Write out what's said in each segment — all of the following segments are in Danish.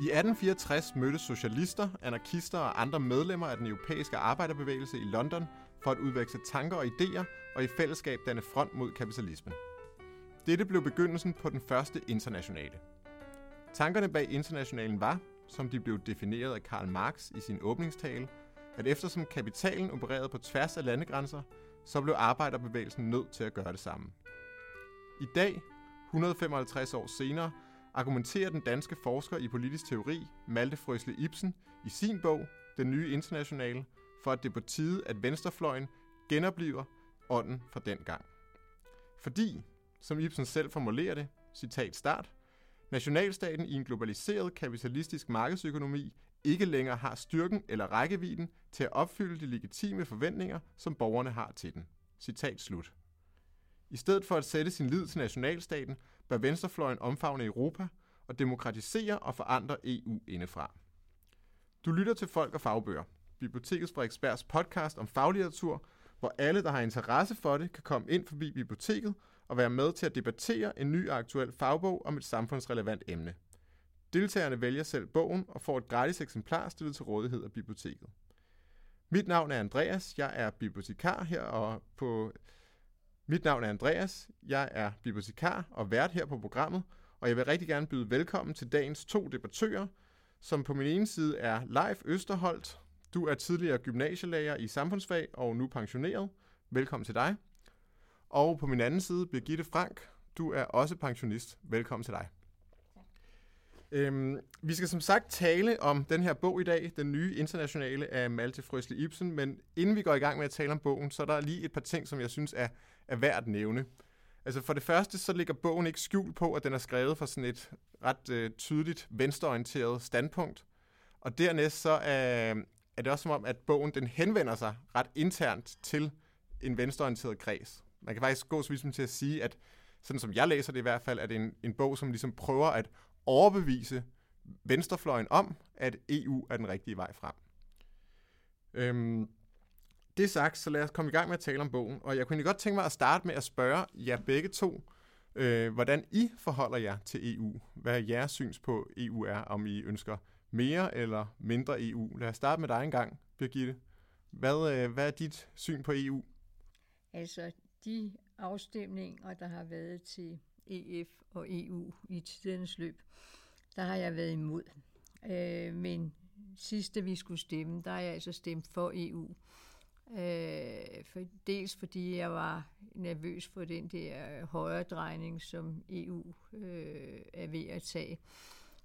I 1864 mødtes socialister, anarkister og andre medlemmer af den europæiske arbejderbevægelse i London for at udveksle tanker og idéer og i fællesskab danne front mod kapitalismen. Dette blev begyndelsen på den første internationale. Tankerne bag internationalen var, som de blev defineret af Karl Marx i sin åbningstale, at eftersom kapitalen opererede på tværs af landegrænser, så blev arbejderbevægelsen nødt til at gøre det samme. I dag, 155 år senere, argumenterer den danske forsker i politisk teori, Malte Frøsle Ibsen, i sin bog, Den nye internationale, for at det er på tide, at venstrefløjen genopliver ånden fra den gang. Fordi, som Ibsen selv formulerer det, citat start, nationalstaten i en globaliseret kapitalistisk markedsøkonomi ikke længere har styrken eller rækkevidden til at opfylde de legitime forventninger, som borgerne har til den. Citat slut. I stedet for at sætte sin lid til nationalstaten, bør venstrefløjen omfavne Europa og demokratisere og forandre EU indefra. Du lytter til Folk og Fagbøger, Bibliotekets Frederiksbergs podcast om faglitteratur, hvor alle, der har interesse for det, kan komme ind forbi biblioteket og være med til at debattere en ny og aktuel fagbog om et samfundsrelevant emne. Deltagerne vælger selv bogen og får et gratis eksemplar stillet til rådighed af biblioteket. Mit navn er Andreas, jeg er bibliotekar her og på mit navn er Andreas, jeg er bibliotekar og vært her på programmet, og jeg vil rigtig gerne byde velkommen til dagens to debattører, som på min ene side er Leif Østerholt. Du er tidligere gymnasielærer i samfundsfag og nu pensioneret. Velkommen til dig. Og på min anden side, Birgitte Frank. Du er også pensionist. Velkommen til dig. Øhm, vi skal som sagt tale om den her bog i dag, den nye internationale af Malte Frøsle Ibsen, men inden vi går i gang med at tale om bogen, så er der lige et par ting, som jeg synes er, er værd at nævne. Altså for det første, så ligger bogen ikke skjult på, at den er skrevet fra sådan et ret øh, tydeligt venstreorienteret standpunkt. Og dernæst så er, er det også som om, at bogen den henvender sig ret internt til en venstreorienteret kreds. Man kan faktisk gå så vidt til at sige, at sådan som jeg læser det i hvert fald, er det en, en bog, som ligesom prøver at overbevise venstrefløjen om, at EU er den rigtige vej frem. Øhm, det sagt, så lad os komme i gang med at tale om bogen. Og jeg kunne godt tænke mig at starte med at spørge jer begge to, øh, hvordan I forholder jer til EU. Hvad er jeres syns på EU er, om I ønsker mere eller mindre EU? Lad os starte med dig en gang, Birgitte. Hvad, øh, hvad er dit syn på EU? Altså, de afstemninger, der har været til EF og EU i tidens løb, der har jeg været imod. Øh, men sidste vi skulle stemme, der har jeg altså stemt for EU. Øh, for, dels fordi jeg var nervøs for den der højre drejning, som EU øh, er ved at tage.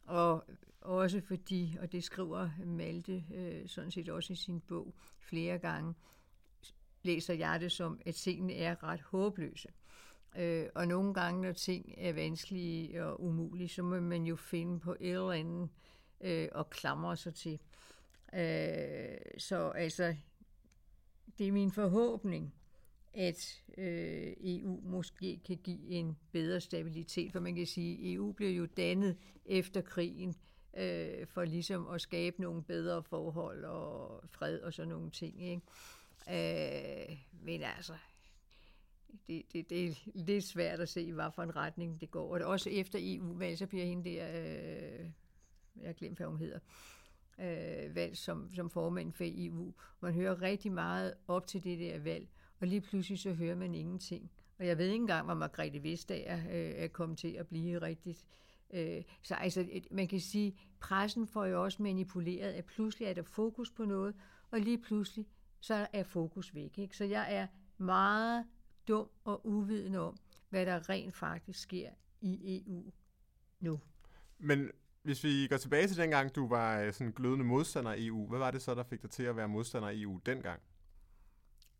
Og også fordi, og det skriver Malte øh, sådan set også i sin bog flere gange, læser jeg det som, at tingene er ret håbløse. Øh, og nogle gange, når ting er vanskelige og umulige, så må man jo finde på et eller andet øh, og klamre sig til. Øh, så altså, det er min forhåbning, at øh, EU måske kan give en bedre stabilitet, for man kan sige, at EU blev jo dannet efter krigen øh, for ligesom at skabe nogle bedre forhold og fred og sådan nogle ting. Ikke? Øh, men altså, det, det, det er lidt svært at se, hvad for en retning det går. Og også efter EU-valg, så bliver hende der, øh, jeg har glemt, hvad hun hedder, øh, valg som, som formand for EU. Man hører rigtig meget op til det der valg, og lige pludselig så hører man ingenting. Og jeg ved ikke engang, hvor Margrethe Vestager øh, er kommet til at blive rigtigt. Øh, så altså, man kan sige, pressen får jo også manipuleret, at pludselig er der fokus på noget, og lige pludselig så er fokus væk. Ikke? Så jeg er meget dum og uvidende om, hvad der rent faktisk sker i EU nu. Men hvis vi går tilbage til dengang, du var øh, sådan glødende modstander af EU, hvad var det så, der fik dig til at være modstander af EU dengang?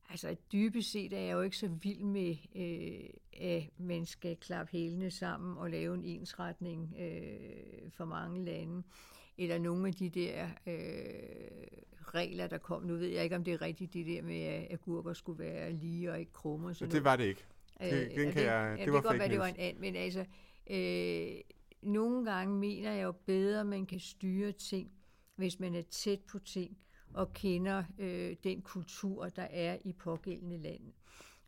Altså dybest set er jeg jo ikke så vild med, øh, at man skal klappe hælene sammen og lave en ensretning øh, for mange lande. Eller nogle af de der øh, regler, der kom. Nu ved jeg ikke, om det er rigtigt, det der med, at agurker skulle være lige og ikke krumme. Så det var det ikke. Det, øh, den kan jeg, det, det var godt være, det var en anden, men altså, øh, nogle gange mener jeg jo bedre, at man kan styre ting, hvis man er tæt på ting og kender øh, den kultur, der er i pågældende lande.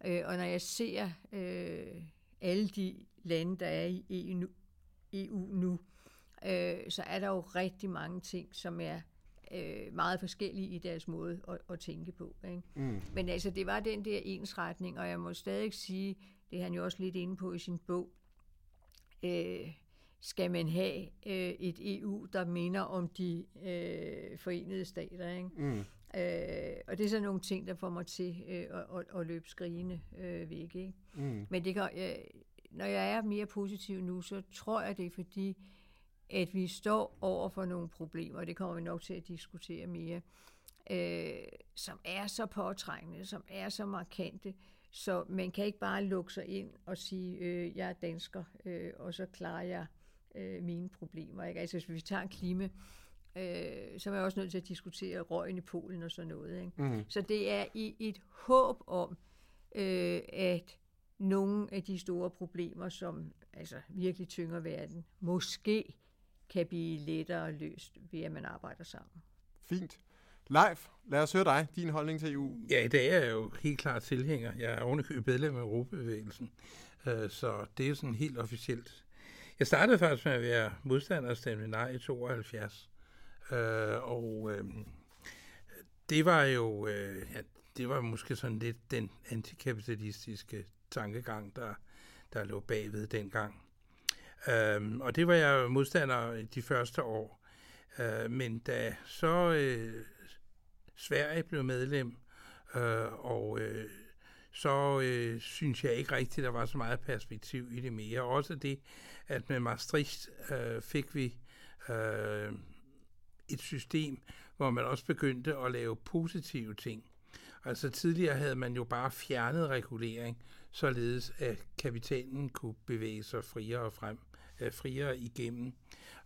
Øh, og når jeg ser øh, alle de lande, der er i EU nu, EU nu øh, så er der jo rigtig mange ting, som er øh, meget forskellige i deres måde at, at tænke på. Ikke? Mm. Men altså, det var den der ensretning, og jeg må stadig sige, det er han jo også lidt inde på i sin bog, øh, skal man have øh, et EU, der minder om de øh, forenede stater. Ikke? Mm. Øh, og det er sådan nogle ting, der får mig til øh, at, at, at løbe skrigende øh, væk. Ikke? Mm. Men det kan, øh, når jeg er mere positiv nu, så tror jeg, det er fordi, at vi står over for nogle problemer, og det kommer vi nok til at diskutere mere, øh, som er så påtrængende, som er så markante, så man kan ikke bare lukke sig ind og sige, øh, jeg er dansker, øh, og så klarer jeg øh, mine problemer. Ikke? Altså hvis vi tager klima, øh, så er jeg også nødt til at diskutere røgen i Polen og sådan noget. Ikke? Mm. Så det er i et håb om, øh, at nogle af de store problemer, som altså virkelig tynger verden, måske kan blive lettere løst ved, at man arbejder sammen. Fint. Leif, lad os høre dig, din holdning til EU. Ja, i dag er jeg jo helt klart tilhænger. Jeg er ovenikøbet medlem af Europabevægelsen, øh, så det er sådan helt officielt. Jeg startede faktisk med at være modstander af stemme nej i 72, øh, og øh, det var jo, ja, det var måske sådan lidt den antikapitalistiske tankegang, der, der lå bagved dengang. Øhm, og det var jeg modstander de første år. Øh, men da så øh, Sverige blev medlem, øh, og øh, så øh, synes jeg ikke rigtigt, der var så meget perspektiv i det mere. Også det, at med Maastricht øh, fik vi øh, et system, hvor man også begyndte at lave positive ting. Altså tidligere havde man jo bare fjernet regulering, således at kapitalen kunne bevæge sig friere frem Øh, friere igennem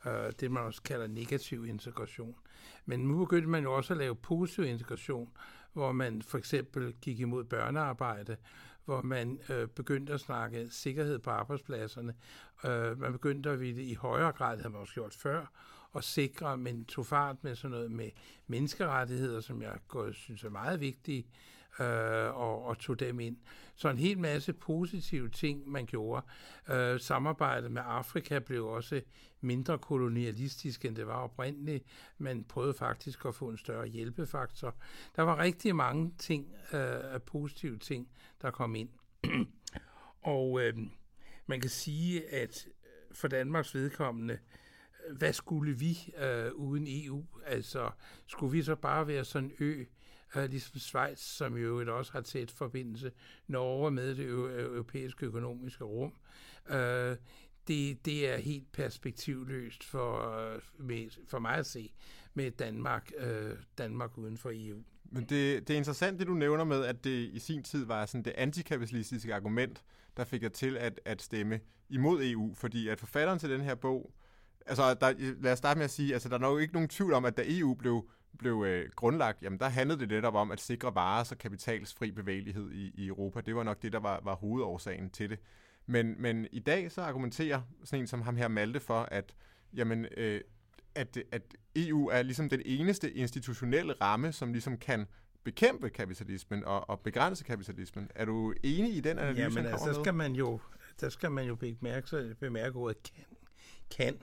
øh, det, man også kalder negativ integration. Men nu begyndte man jo også at lave positiv integration, hvor man for eksempel gik imod børnearbejde, hvor man øh, begyndte at snakke sikkerhed på arbejdspladserne. Øh, man begyndte at ville i højere grad, havde man også gjort før, at sikre, men tog fart med sådan noget med menneskerettigheder, som jeg går, synes er meget vigtige, øh, og, og tog dem ind. Så en hel masse positive ting, man gjorde. Øh, samarbejdet med Afrika blev også mindre kolonialistisk, end det var oprindeligt. Man prøvede faktisk at få en større hjælpefaktor. Der var rigtig mange ting, øh, positive ting, der kom ind. og øh, man kan sige, at øh, for Danmarks vedkommende, øh, hvad skulle vi øh, uden EU? Altså, skulle vi så bare være sådan en ø, øh, ligesom Schweiz, som jo også har tæt forbindelse, Norge med det europæiske økonomiske rum. Øh, det, det er helt perspektivløst for, øh, med, for mig at se med Danmark, øh, Danmark uden for EU. Men det, det er interessant, det du nævner med, at det i sin tid var sådan det antikapitalistiske argument, der fik jeg til at, at stemme imod EU, fordi at forfatteren til den her bog, altså der, lad os starte med at sige, altså der er nok ikke nogen tvivl om, at da EU blev blev øh, grundlagt, jamen der handlede det netop om at sikre varer og kapitals fri bevægelighed i, i Europa. Det var nok det, der var, var hovedårsagen til det. Men, men i dag så argumenterer sådan en som ham her Malte for, at, jamen, øh, at, at EU er ligesom den eneste institutionelle ramme, som ligesom kan bekæmpe kapitalismen og, og begrænse kapitalismen. Er du enig i den analyse? Jamen altså, der skal man jo, der skal man jo bemærke, bemærke ordet kan. kan.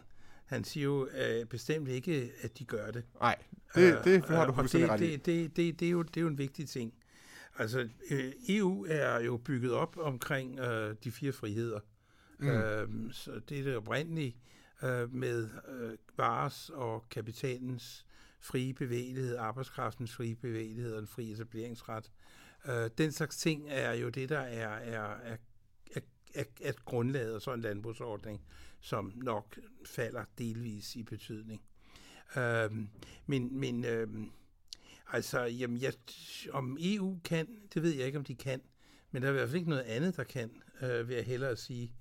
Han siger jo øh, bestemt ikke, at de gør det. Nej, det, det, det har du fuldstændig ret i. Det, det, det, det, er jo, det er jo en vigtig ting. Altså, øh, EU er jo bygget op omkring øh, de fire friheder. Mm. Øh, så det er det oprindelige øh, med øh, vares og kapitalens frie bevægelighed, arbejdskraftens frie bevægelighed og en fri etableringsret. Øh, den slags ting er jo det, der er, er, er, er, er grundlaget så en landbrugsordning, som nok falder delvis i betydning. Øhm, men men øhm, altså, jamen, jeg, om EU kan, det ved jeg ikke, om de kan. Men der er i hvert fald ikke noget andet, der kan, øh, vil jeg hellere sige.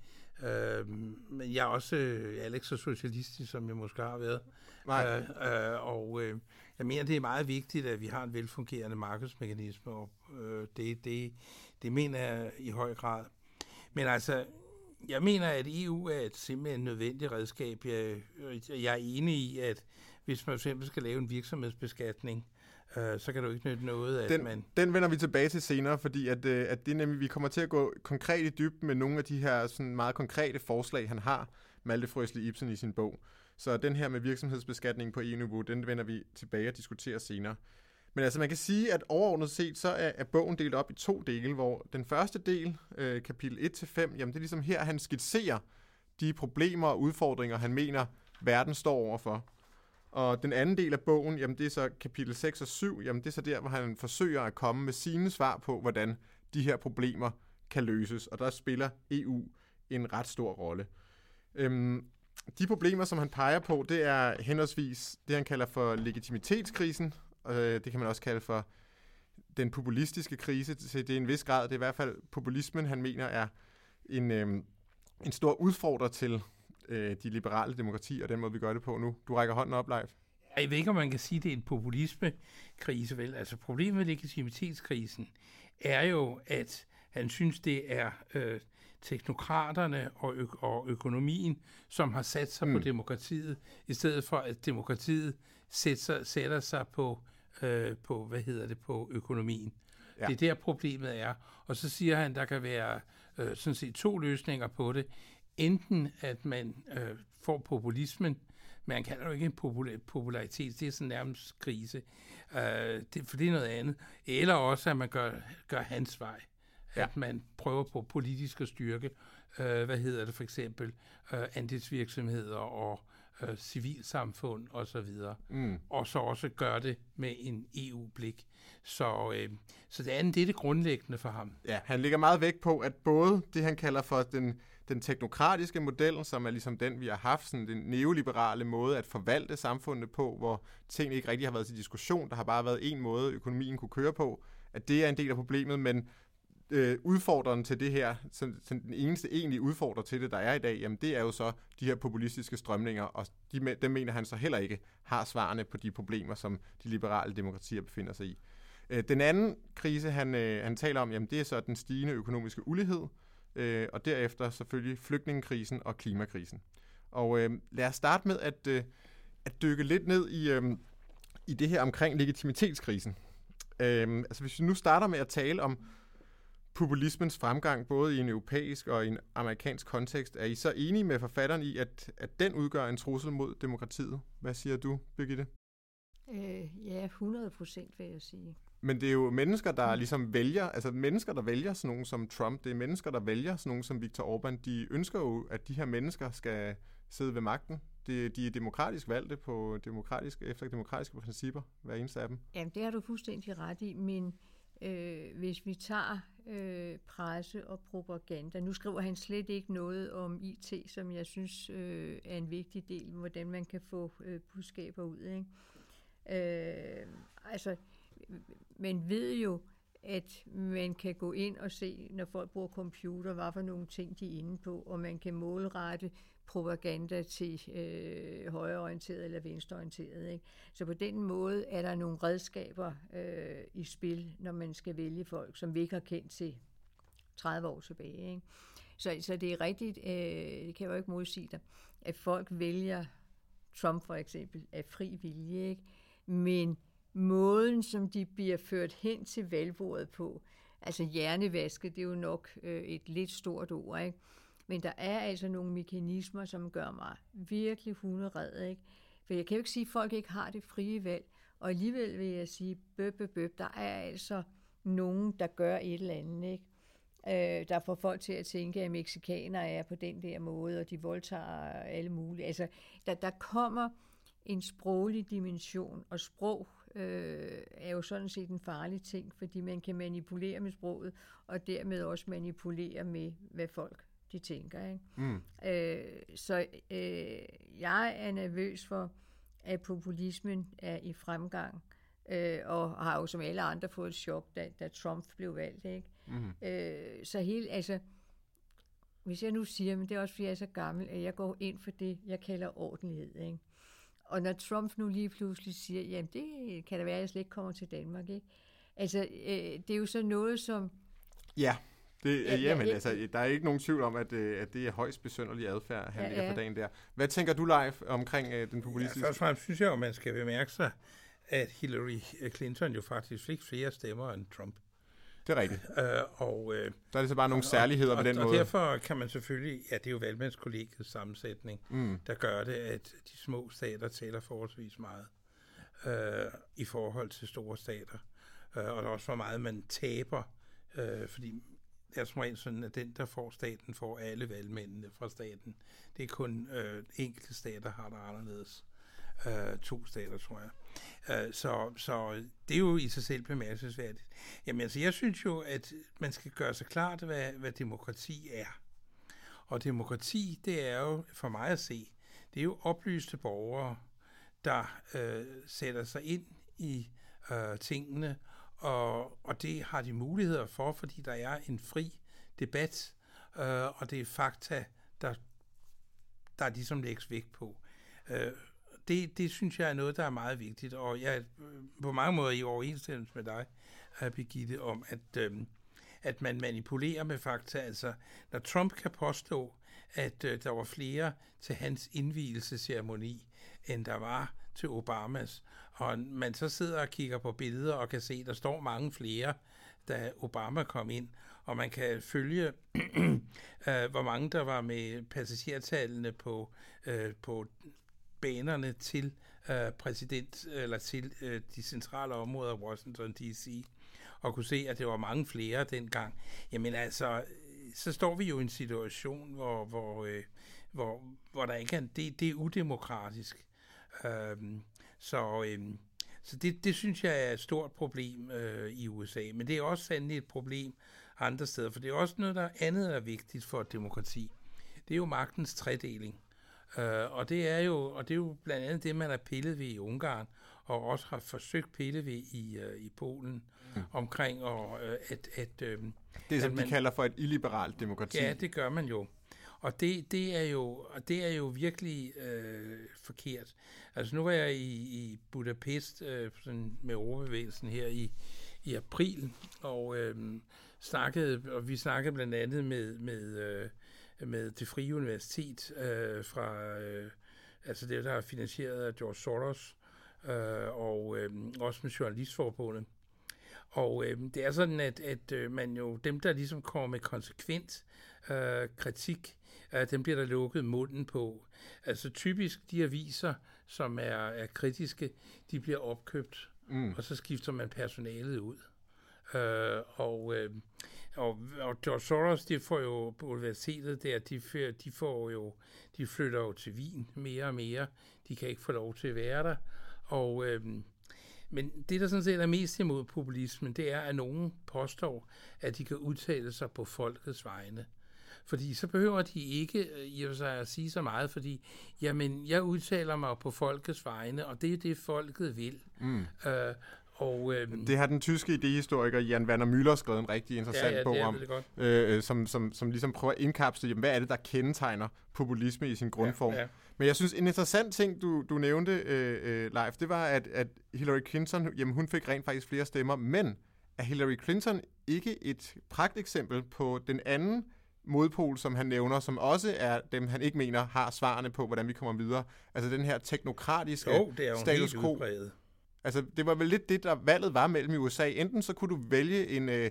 Øhm, men jeg er også øh, er ikke så socialistisk, som jeg måske har været. Nej. Øh, øh, og øh, jeg mener, det er meget vigtigt, at vi har en velfungerende markedsmekanisme, og øh, det, det, det mener jeg i høj grad. Men altså, jeg mener, at EU er et simpelthen nødvendigt redskab. Jeg, jeg er enig i, at hvis man fx skal lave en virksomhedsbeskatning, øh, så kan du ikke nytte noget, at den, man... Den vender vi tilbage til senere, fordi at, øh, at det nemlig, vi kommer til at gå konkret i dybden med nogle af de her sådan meget konkrete forslag, han har, Malte Frøsli Ibsen i sin bog. Så den her med virksomhedsbeskatning på EU-niveau, den vender vi tilbage og diskuterer senere. Men altså man kan sige, at overordnet set, så er, er bogen delt op i to dele, hvor den første del, øh, kapitel 1-5, jamen det er ligesom her, han skitserer de problemer og udfordringer, han mener, verden står overfor. Og den anden del af bogen, jamen det er så kapitel 6 og 7, jamen det er så der, hvor han forsøger at komme med sine svar på, hvordan de her problemer kan løses. Og der spiller EU en ret stor rolle. Øhm, de problemer, som han peger på, det er henholdsvis det, han kalder for legitimitetskrisen, og øh, det kan man også kalde for den populistiske krise. Det er en vis grad, det er i hvert fald populismen, han mener er en, øh, en stor udfordrer til øh, de liberale demokratier og den måde, vi gør det på nu. Du rækker hånden op, Leif. Jeg ved ikke, om man kan sige, at det er en populismekrise, vel? Altså problemet med legitimitetskrisen er jo, at han synes, det er øh, teknokraterne og, ø- og økonomien, som har sat sig mm. på demokratiet, i stedet for at demokratiet sætter, sætter sig på, øh, på, hvad hedder det, på økonomien. Ja. Det er der problemet er. Og så siger han, der kan være øh, sådan set to løsninger på det. Enten at man øh, får populismen, men man kalder jo ikke en popula- popularitet, det er sådan nærmest krise, øh, det, for det er noget andet. Eller også, at man gør, gør hans vej. Ja. At man prøver på politisk at styrke, øh, hvad hedder det for eksempel, øh, andelsvirksomheder og øh, civilsamfund og så videre. Mm. Og så også gøre det med en EU-blik. Så, øh, så det andet, det er det grundlæggende for ham. Ja, han ligger meget vægt på, at både det, han kalder for den, den teknokratiske model, som er ligesom den, vi har haft, sådan den neoliberale måde at forvalte samfundet på, hvor ting ikke rigtig har været til diskussion, der har bare været en måde, økonomien kunne køre på, at det er en del af problemet, men øh, udfordreren til det her, så, så den eneste egentlige udfordrer til det, der er i dag, jamen det er jo så de her populistiske strømninger, og de, dem mener han så heller ikke har svarene på de problemer, som de liberale demokratier befinder sig i. Øh, den anden krise, han, øh, han taler om, jamen det er så den stigende økonomiske ulighed, øh, og derefter selvfølgelig flygtningekrisen og klimakrisen. Og øh, lad os starte med at, øh, at dykke lidt ned i, øh, i det her omkring legitimitetskrisen. Øh, altså hvis vi nu starter med at tale om populismens fremgang, både i en europæisk og i en amerikansk kontekst, er I så enige med forfatteren i, at, at den udgør en trussel mod demokratiet? Hvad siger du, Birgitte? Øh, ja, 100 procent vil jeg sige. Men det er jo mennesker, der ligesom vælger, altså mennesker, der vælger sådan nogen som Trump, det er mennesker, der vælger sådan nogen som Viktor Orbán, de ønsker jo, at de her mennesker skal sidde ved magten. De, de er demokratisk valgte på demokratiske, efter demokratiske principper, hver eneste af dem. Jamen, det har du fuldstændig ret i, men øh, hvis vi tager øh, presse og propaganda. Nu skriver han slet ikke noget om IT, som jeg synes øh, er en vigtig del, hvordan man kan få øh, budskaber ud. Ikke? Øh, altså, man ved jo, at man kan gå ind og se, når folk bruger computer, hvad for nogle ting de er inde på, og man kan målrette propaganda til øh, højreorienteret eller venstreorienteret. Ikke? Så på den måde er der nogle redskaber øh, i spil, når man skal vælge folk, som vi ikke har kendt til 30 år tilbage. Ikke? Så, så det er rigtigt, øh, det kan jeg jo ikke modsige dig, at folk vælger Trump for eksempel af fri vilje, ikke? men måden, som de bliver ført hen til valgbordet på, altså hjernevaske, det er jo nok øh, et lidt stort ord, ikke? Men der er altså nogle mekanismer, som gør mig virkelig hunderedd, ikke? For jeg kan jo ikke sige, at folk ikke har det frie valg. Og alligevel vil jeg sige, bøb, bøb, bøb, der er altså nogen, der gør et eller andet, ikke? Øh, der får folk til at tænke, at mexikanere er på den der måde, og de voldtager alle mulige. Altså, der, der kommer en sproglig dimension, og sprog øh, er jo sådan set en farlig ting, fordi man kan manipulere med sproget, og dermed også manipulere med, hvad folk de tænker. Ikke? Mm. Øh, så øh, jeg er nervøs for, at populismen er i fremgang, øh, og har jo som alle andre fået et chok, da, da Trump blev valgt. Ikke? Mm. Øh, så hele, altså, hvis jeg nu siger, men det er også fordi jeg er så gammel, at jeg går ind for det, jeg kalder ordentlighed. Ikke? Og når Trump nu lige pludselig siger, jamen det kan da være, at jeg slet ikke kommer til Danmark. Ikke? Altså, øh, det er jo så noget, som... Ja. Det, ja, jamen, ja, altså, der er ikke nogen tvivl om, at, øh, at det er højst besynderlig adfærd, han ja, lægger for dagen der. Hvad tænker du, live omkring uh, den populistiske... Ja, først og fremmest synes jeg at man skal bemærke sig, at Hillary Clinton jo faktisk fik flere stemmer end Trump. Det er rigtigt. Øh, og, øh, der er det så bare nogle særligheder og, på den og, måde. Og derfor kan man selvfølgelig, ja, det er jo valgmandskollegiets sammensætning, mm. der gør det, at de små stater tæller forholdsvis meget øh, i forhold til store stater. Øh, og der er også for meget, man taber, øh, fordi er som regel sådan, at den, der får staten, får alle valgmændene fra staten. Det er kun øh, enkelte stater, har der anderledes. Øh, to stater, tror jeg. Øh, så, så det er jo i sig selv bemærkelsesværdigt. Jamen altså, jeg synes jo, at man skal gøre sig klart, hvad, hvad demokrati er. Og demokrati, det er jo, for mig at se, det er jo oplyste borgere, der øh, sætter sig ind i øh, tingene, og, og det har de muligheder for, fordi der er en fri debat, øh, og det er fakta, der, der ligesom lægges vægt på. Øh, det, det synes jeg er noget, der er meget vigtigt, og jeg er på mange måder i overensstemmelse med dig, øh, Birgitte, om at, øh, at man manipulerer med fakta. Altså, når Trump kan påstå, at øh, der var flere til hans indvielsesceremoni, end der var til Obamas, og man så sidder og kigger på billeder og kan se, at der står mange flere, da Obama kom ind, og man kan følge, øh, hvor mange der var med passagertallene på, øh, på banerne til øh, præsident eller til øh, de centrale områder af Washington D.C. og kunne se, at det var mange flere dengang. Jamen altså, så står vi jo i en situation, hvor, hvor, øh, hvor, hvor der ikke er, det, det er udemokratisk. Øhm, så øhm, så det, det synes jeg er et stort problem øh, i USA. Men det er også sandelig et problem andre steder, for det er også noget, der andet er vigtigt for et demokrati. Det er jo magtens tredeling. Øh, og, det er jo, og det er jo blandt andet det, man har pillet ved i Ungarn, og også har forsøgt pille ved i, øh, i Polen, mm. omkring og, øh, at... at øh, det, som at man, de kalder for et illiberalt demokrati. Ja, det gør man jo. Og det, det, er, jo, og det er jo virkelig øh, forkert. Altså nu var jeg i, i Budapest øh, sådan med overbevægelsen her i, i april, og øh, snakkede, og vi snakkede blandt andet med, med, øh, med det frie universitet øh, fra, øh, altså det, der er finansieret af George Soros, øh, og øh, også med Journalistforbundet. Og øh, det er sådan, at, at øh, man jo, dem der ligesom kommer med konsekvent øh, kritik, øh, dem bliver der lukket munden på. Altså typisk de aviser, som er, er kritiske, de bliver opkøbt, mm. og så skifter man personalet ud. Øh, og, øh, og, og George Soros, de får jo på universitetet der, de, de får jo, de flytter jo til Wien mere og mere. De kan ikke få lov til at være der. Og, øh, men det, der sådan set er mest imod populismen, det er, at nogen påstår, at de kan udtale sig på folkets vegne. Fordi så behøver de ikke øh, i og sig at sige så meget, fordi jamen, jeg udtaler mig på folkets vegne, og det er det, folket vil. Mm. Øh, og, øh, det har den tyske idehistoriker Jan Werner Müller skrevet en rigtig interessant ja, ja, bog om, godt. Øh, som, som, som ligesom prøver at indkapsle, jamen, hvad er det, der kendetegner populisme i sin grundform. Ja, ja. Men jeg synes, en interessant ting, du, du nævnte, øh, øh, Leif, det var, at, at Hillary Clinton, jamen hun fik rent faktisk flere stemmer, men er Hillary Clinton ikke et pragteksempel på den anden modpol, som han nævner, som også er dem, han ikke mener har svarene på, hvordan vi kommer videre. Altså den her teknokratiske jo, det er jo status quo. Altså det var vel lidt det, der valget var mellem i USA. Enten så kunne du vælge en øh,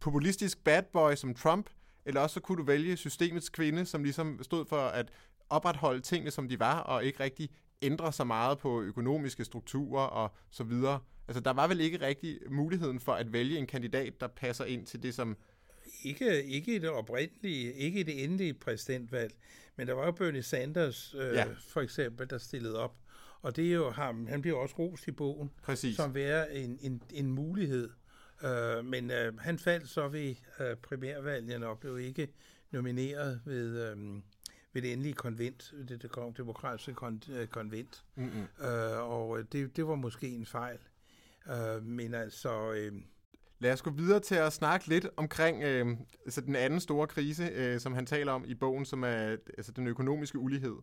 populistisk bad boy som Trump, eller også så kunne du vælge systemets kvinde, som ligesom stod for at opretholde tingene, som de var, og ikke rigtig ændre så meget på økonomiske strukturer og så videre. Altså, der var vel ikke rigtig muligheden for at vælge en kandidat, der passer ind til det, som... Ikke, ikke i det oprindelige, ikke i det endelige præsidentvalg, men der var jo Bernie Sanders, øh, ja. for eksempel, der stillede op. Og det er jo ham, han bliver også rost i bogen, Præcis. som være en, en, en mulighed. Øh, men øh, han faldt så ved øh, primærvalgene og blev ikke nomineret ved... Øh, ved det endelige konvent, det, det demokratiske øh, konvent. Mm-hmm. Øh, og det, det var måske en fejl. Øh, men altså... Øh, Lad os gå videre til at snakke lidt omkring øh, altså den anden store krise, øh, som han taler om i bogen, som er altså den økonomiske ulighed.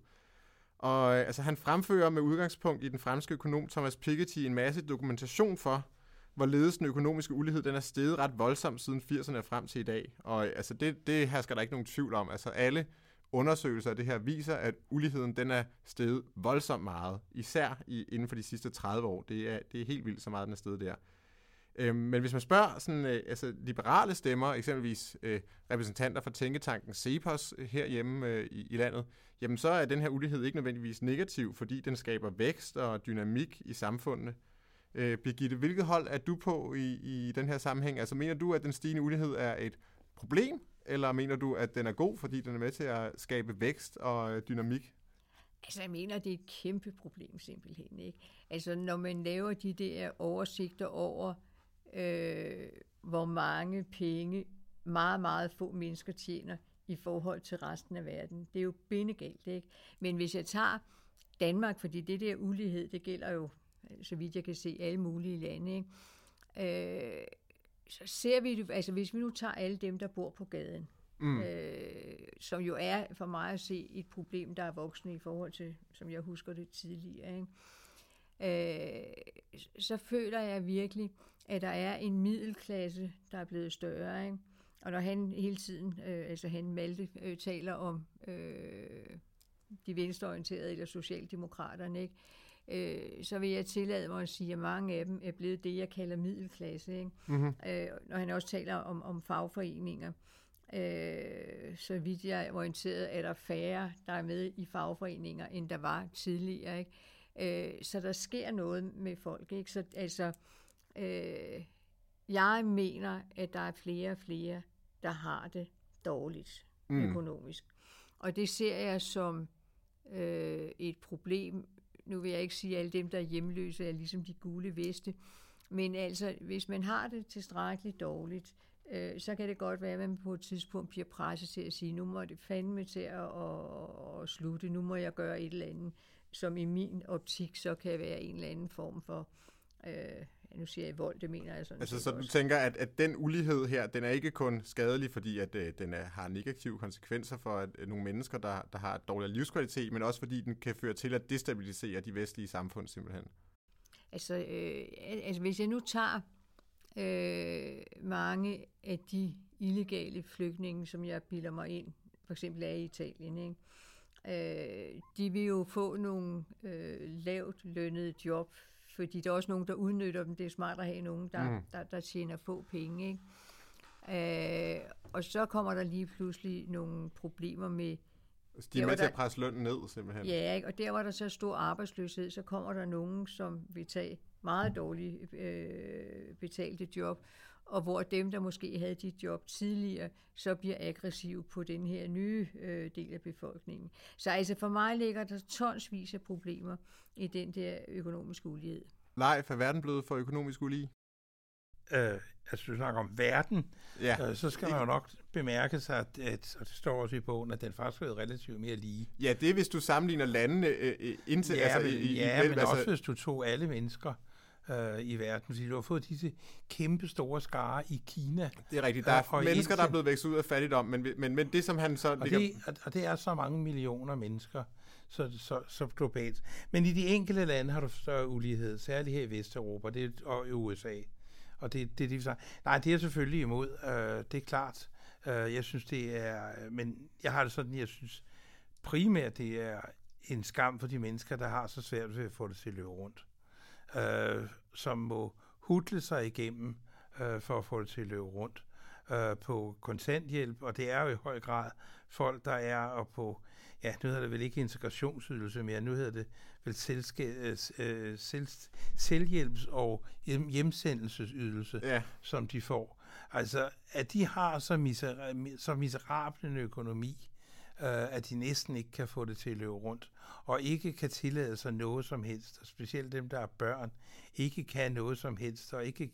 Og øh, altså, han fremfører med udgangspunkt i den franske økonom Thomas Piketty en masse dokumentation for, hvorledes den økonomiske ulighed den er steget ret voldsomt siden 80'erne frem til i dag. Og øh, altså, det, det her skal der ikke nogen tvivl om. Altså alle undersøgelser af det her viser, at uligheden den er steget voldsomt meget, især i, inden for de sidste 30 år. Det er, det er helt vildt, så meget den er steget der. Øh, men hvis man spørger sådan, øh, altså liberale stemmer, eksempelvis øh, repræsentanter fra tænketanken CEPOS øh, herhjemme øh, i, i landet, jamen så er den her ulighed ikke nødvendigvis negativ, fordi den skaber vækst og dynamik i samfundene. Øh, Birgitte, hvilket hold er du på i, i den her sammenhæng? Altså mener du, at den stigende ulighed er et problem, eller mener du, at den er god, fordi den er med til at skabe vækst og øh, dynamik? Altså, jeg mener, det er et kæmpe problem simpelthen. Ikke? Altså, når man laver de der oversigter over, øh, hvor mange penge meget, meget få mennesker tjener i forhold til resten af verden. Det er jo bindegalt, ikke? Men hvis jeg tager Danmark, fordi det der ulighed, det gælder jo, så vidt jeg kan se, alle mulige lande, ikke? Øh, så ser vi det, altså hvis vi nu tager alle dem, der bor på gaden, mm. øh, som jo er for mig at se et problem, der er voksende i forhold til, som jeg husker det tidligere, ikke? Øh, så føler jeg virkelig, at der er en middelklasse, der er blevet større. Ikke? Og når han hele tiden, øh, altså han Malte, øh, taler om øh, de venstreorienterede eller socialdemokraterne, ikke? Øh, så vil jeg tillade mig at sige, at mange af dem er blevet det, jeg kalder middelklasse. Ikke? Mm-hmm. Øh, når han også taler om, om fagforeninger. Øh, så vidt jeg er orienteret, er der færre, der er med i fagforeninger, end der var tidligere. Ikke? Øh, så der sker noget med folk. Ikke? Så altså, øh, jeg mener, at der er flere og flere, der har det dårligt mm. økonomisk. Og det ser jeg som øh, et problem. Nu vil jeg ikke sige, at alle dem, der er hjemløse, er ligesom de gule veste. Men altså, hvis man har det tilstrækkeligt dårligt, øh, så kan det godt være, at man på et tidspunkt bliver presset til at sige, nu må det fandme til at, at, at slutte, nu må jeg gøre et eller andet, som i min optik så kan være en eller anden form for øh, nu siger jeg vold, det mener jeg sådan Altså, så du tænker, at, at den ulighed her, den er ikke kun skadelig, fordi at øh, den er, har negative konsekvenser for at, øh, nogle mennesker, der, der har dårlig livskvalitet, men også fordi den kan føre til at destabilisere de vestlige samfund simpelthen? Altså, øh, altså hvis jeg nu tager øh, mange af de illegale flygtninge, som jeg bilder mig ind, for eksempel er i Italien, ikke? Øh, de vil jo få nogle øh, lavt lønnede job, fordi der er også nogen, der udnytter dem. Det er smart at have nogen, der, mm. der, der tjener få penge. Ikke? Øh, og så kommer der lige pludselig nogle problemer med... Altså, de er med til at presse lønnen ned, simpelthen. Ja, ikke? og der var der så stor arbejdsløshed, så kommer der nogen, som vil tage meget dårligt øh, betalte job, og hvor dem, der måske havde de job tidligere, så bliver aggressive på den her nye øh, del af befolkningen. Så altså for mig ligger der tonsvis af problemer i den der økonomiske ulighed. Nej, for verden blevet for økonomisk ulige? Øh, altså, du snakker om verden, ja. øh, så skal man jo nok bemærke sig, at, at, og det står også i bogen, at den faktisk er relativt mere lige. Ja, det er, hvis du sammenligner landene øh, øh indtil... Ja, altså, men, i, ja, i, men altså, også hvis du tog alle mennesker øh, i verden. Fordi du har fået disse kæmpe store skare i Kina. Det er rigtigt. Der er øh, mennesker, der er blevet vækst ud af fattigdom, men, men, men det, som han så... Og, ligger... det, og det er så mange millioner mennesker, så, så, så globalt. Men i de enkelte lande har du større ulighed, særligt her i Vesteuropa det, og i USA. Og det, det, det, det, nej, det er selvfølgelig imod. Øh, det er klart. Øh, jeg synes, det er... Men jeg har det sådan, jeg synes primært, det er en skam for de mennesker, der har så svært ved at få det til at løbe rundt øh, som må hudle sig igennem øh, for at få det til at løbe rundt øh, på kontanthjælp, og det er jo i høj grad folk, der er og på, ja, nu hedder det vel ikke integrationsydelse mere, nu hedder det vel selske, øh, øh selv, selvhjælps- og hjem, hjemsendelsesydelse, ja. som de får. Altså, at de har så, miser, så miserabel en økonomi, øh, at de næsten ikke kan få det til at løbe rundt, og ikke kan tillade sig noget som helst, og specielt dem, der er børn, ikke kan noget som helst, og ikke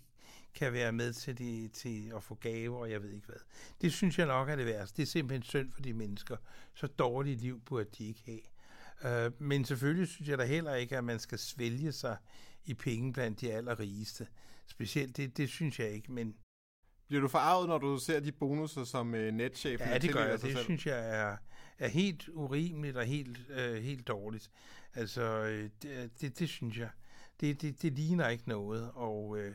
kan være med til, de, til at få gaver, og jeg ved ikke hvad. Det synes jeg nok er det værste. Det er simpelthen synd for de mennesker. Så dårligt liv burde de ikke have. Uh, men selvfølgelig synes jeg da heller ikke, at man skal svælge sig i penge blandt de allerrigeste. Specielt det, det synes jeg ikke, men bliver du forarvet, når du ser de bonusser, som uh, netchefen Ja, det gør jeg. Det selv? synes jeg er, er helt urimeligt og helt, uh, helt dårligt. Altså, øh, det, det, det synes jeg. Det, det, det ligner ikke noget. Og uh,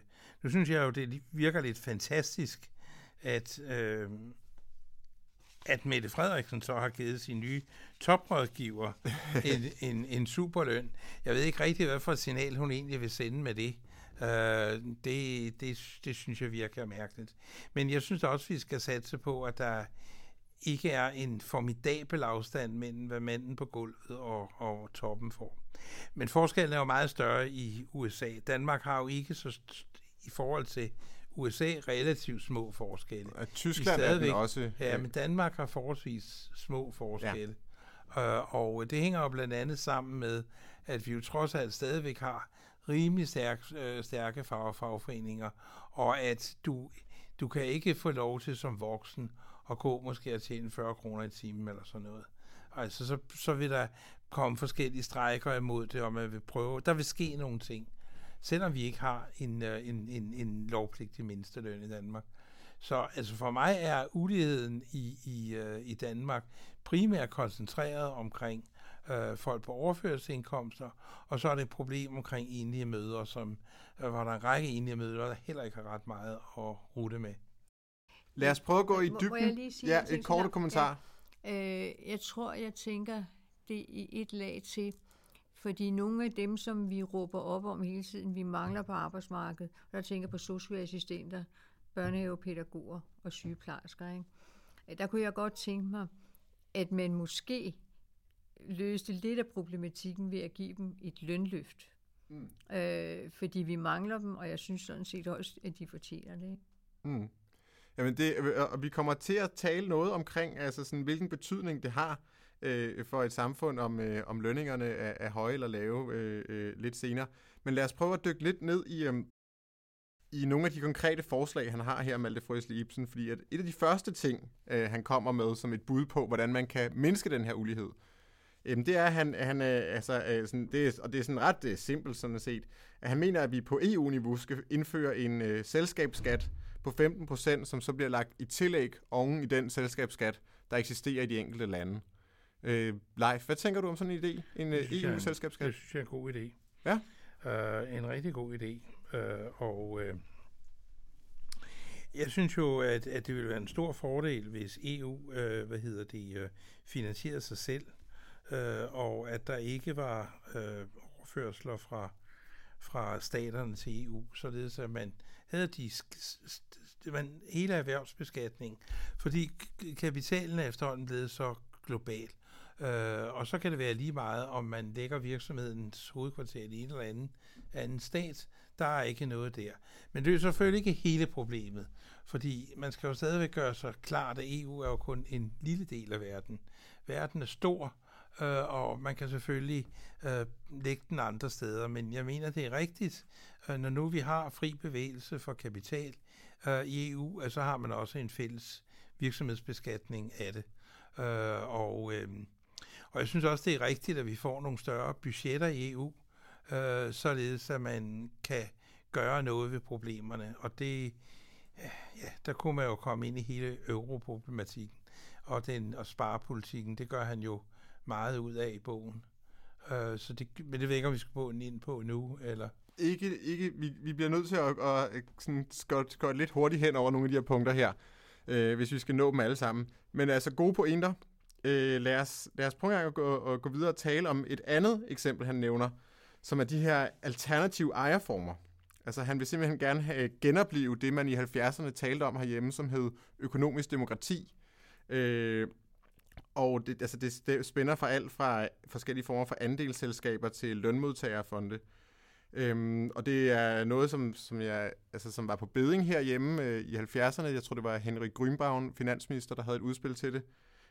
nu synes jeg jo, det virker lidt fantastisk, at, uh, at Mette Frederiksen så har givet sin nye toprådgiver en, en, en superløn. Jeg ved ikke rigtig, hvad for et signal hun egentlig vil sende med det. Øh, det, det, det synes jeg virker mærkeligt. Men jeg synes også, vi skal satse på, at der ikke er en formidabel afstand mellem, hvad manden på gulvet og, og toppen får. Men forskellen er jo meget større i USA. Danmark har jo ikke så i forhold til USA relativt små forskelle. Og Tyskland er den også. Ja, men Danmark har forholdsvis små forskelle. Ja. Uh, og det hænger jo blandt andet sammen med, at vi jo trods alt stadigvæk har rimelig stærk, øh, stærke fag, fagforeninger, og at du, du kan ikke få lov til som voksen at gå måske at tjene 40 kroner i timen eller sådan noget. Altså, så, så vil der komme forskellige strækker imod det, og man vil prøve. Der vil ske nogle ting, selvom vi ikke har en, øh, en, en, en lovpligtig mindsteløn i Danmark. Så altså for mig er uligheden i, i, øh, i Danmark primært koncentreret omkring øh, folk på overførselsindkomster, og så er det et problem omkring enlige møder, som, uh, hvor der er en række enlige møder, der heller ikke har ret meget at rute med. Lad os prøve at gå i dybden. Må jeg lige sige ja, et kort kommentar. Ja. Øh, jeg tror, jeg tænker det i et lag til, fordi nogle af dem, som vi råber op om hele tiden, vi mangler på arbejdsmarkedet, der tænker på socialassistenter, børnehavepædagoger og sygeplejersker. Ikke? Øh, der kunne jeg godt tænke mig, at man måske løste lidt af problematikken ved at give dem et lønløft. Mm. Øh, fordi vi mangler dem, og jeg synes sådan set også, at de fortjener det. Mm. Jamen det, øh, og vi kommer til at tale noget omkring, altså sådan, hvilken betydning det har øh, for et samfund, om, øh, om lønningerne er, er høje eller lave øh, øh, lidt senere. Men lad os prøve at dykke lidt ned i, øh, i nogle af de konkrete forslag, han har her, Malte Frøsli Ibsen, fordi at et af de første ting, øh, han kommer med som et bud på, hvordan man kan mindske den her ulighed, Jamen, det er, han, han øh, altså, øh, sådan, det er, og det er sådan ret simpelt sådan set, at han mener, at vi på EU-niveau skal indføre en øh, selskabsskat, på 15%, som så bliver lagt i tillæg oven i den selskabsskat, der eksisterer i de enkelte lande. Øh, Leif, hvad tænker du om sådan en idé? En EU-selskabsskat? Det synes jeg er en god idé. Ja? Uh, en rigtig god idé. Uh, og uh, jeg synes jo, at, at det ville være en stor fordel, hvis EU uh, hvad hedder det, uh, finansierede sig selv, uh, og at der ikke var uh, overførsler fra, fra staterne til EU, således at man havde de det var en hele erhvervsbeskatning, fordi kapitalen er efterhånden blevet så global. Øh, og så kan det være lige meget, om man lægger virksomhedens hovedkvarter i en eller anden, anden stat. Der er ikke noget der. Men det er selvfølgelig ikke hele problemet, fordi man skal jo stadigvæk gøre sig klart, at EU er jo kun en lille del af verden. Verden er stor, øh, og man kan selvfølgelig øh, lægge den andre steder, men jeg mener, det er rigtigt, øh, når nu vi har fri bevægelse for kapital øh, i EU, øh, så har man også en fælles virksomhedsbeskatning af det. Øh, og, øh, og jeg synes også, det er rigtigt, at vi får nogle større budgetter i EU, øh, således at man kan gøre noget ved problemerne, og det, øh, ja, der kunne man jo komme ind i hele europroblematikken og, den, og sparepolitikken, det gør han jo meget ud af i bogen. Øh, så det, men det ved jeg ikke, om vi skal på ind på nu, eller... Ikke, ikke, vi, vi bliver nødt til at, at, at sådan, gå, gå lidt hurtigt hen over nogle af de her punkter her, øh, hvis vi skal nå dem alle sammen. Men altså gode pointer. Øh, lad, os, lad os prøve at gå, at gå videre og tale om et andet eksempel, han nævner, som er de her alternative ejerformer. Altså han vil simpelthen gerne have genopleve det, man i 70'erne talte om herhjemme, som hed økonomisk demokrati. Øh, og det, altså det, det spænder fra alt fra forskellige former for andelsselskaber til lønmodtagerfonde. Øhm, og det er noget, som, som, jeg, altså, som var på beding herhjemme øh, i 70'erne. Jeg tror, det var Henrik Grünbaum, finansminister, der havde et udspil til det.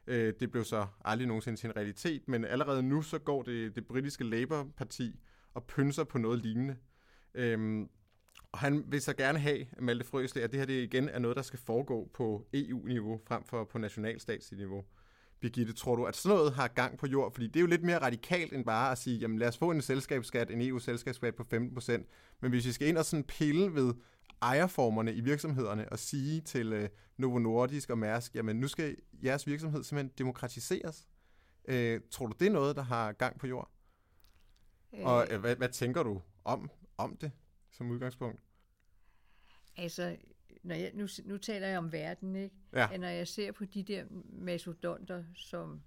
Øh, det blev så aldrig nogensinde til en realitet, men allerede nu så går det, det britiske Labour-parti og pynser på noget lignende. Øhm, og han vil så gerne have, Malte Frøsle, at det her det igen er noget, der skal foregå på EU-niveau frem for på nationalstatsniveau. Birgitte, tror du, at sådan noget har gang på jord? Fordi det er jo lidt mere radikalt end bare at sige, jamen lad os få en selskabsskat, en EU-selskabsskat på 15%. Men hvis vi skal ind og sådan pille ved ejerformerne i virksomhederne og sige til øh, Novo Nordisk og Mærsk, jamen nu skal jeres virksomhed simpelthen demokratiseres. Øh, tror du, det er noget, der har gang på jord? Øh. Og øh, hvad, hvad tænker du om, om det som udgangspunkt? Altså, når jeg, nu, nu taler jeg om verden, ikke? Ja. Når jeg ser på de der mastodonter, som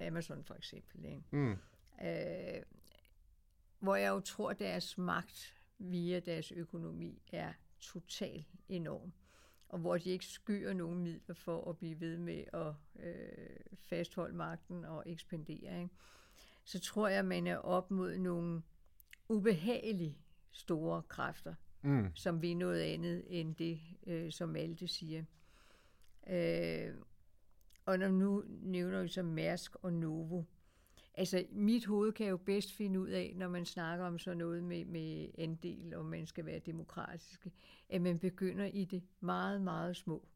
Amazon for eksempel, ikke? Mm. Øh, hvor jeg jo tror, deres magt via deres økonomi er totalt enorm, og hvor de ikke skyer nogen midler for at blive ved med at øh, fastholde magten og ekspandere, ikke? så tror jeg, at man er op mod nogle ubehagelige store kræfter, mm. som vil noget andet end det, øh, som Malte siger. Øh, og når nu nævner vi så Mærsk og Novo, altså mit hoved kan jo bedst finde ud af, når man snakker om sådan noget med, med andel, og man skal være demokratiske, at man begynder i det meget, meget små.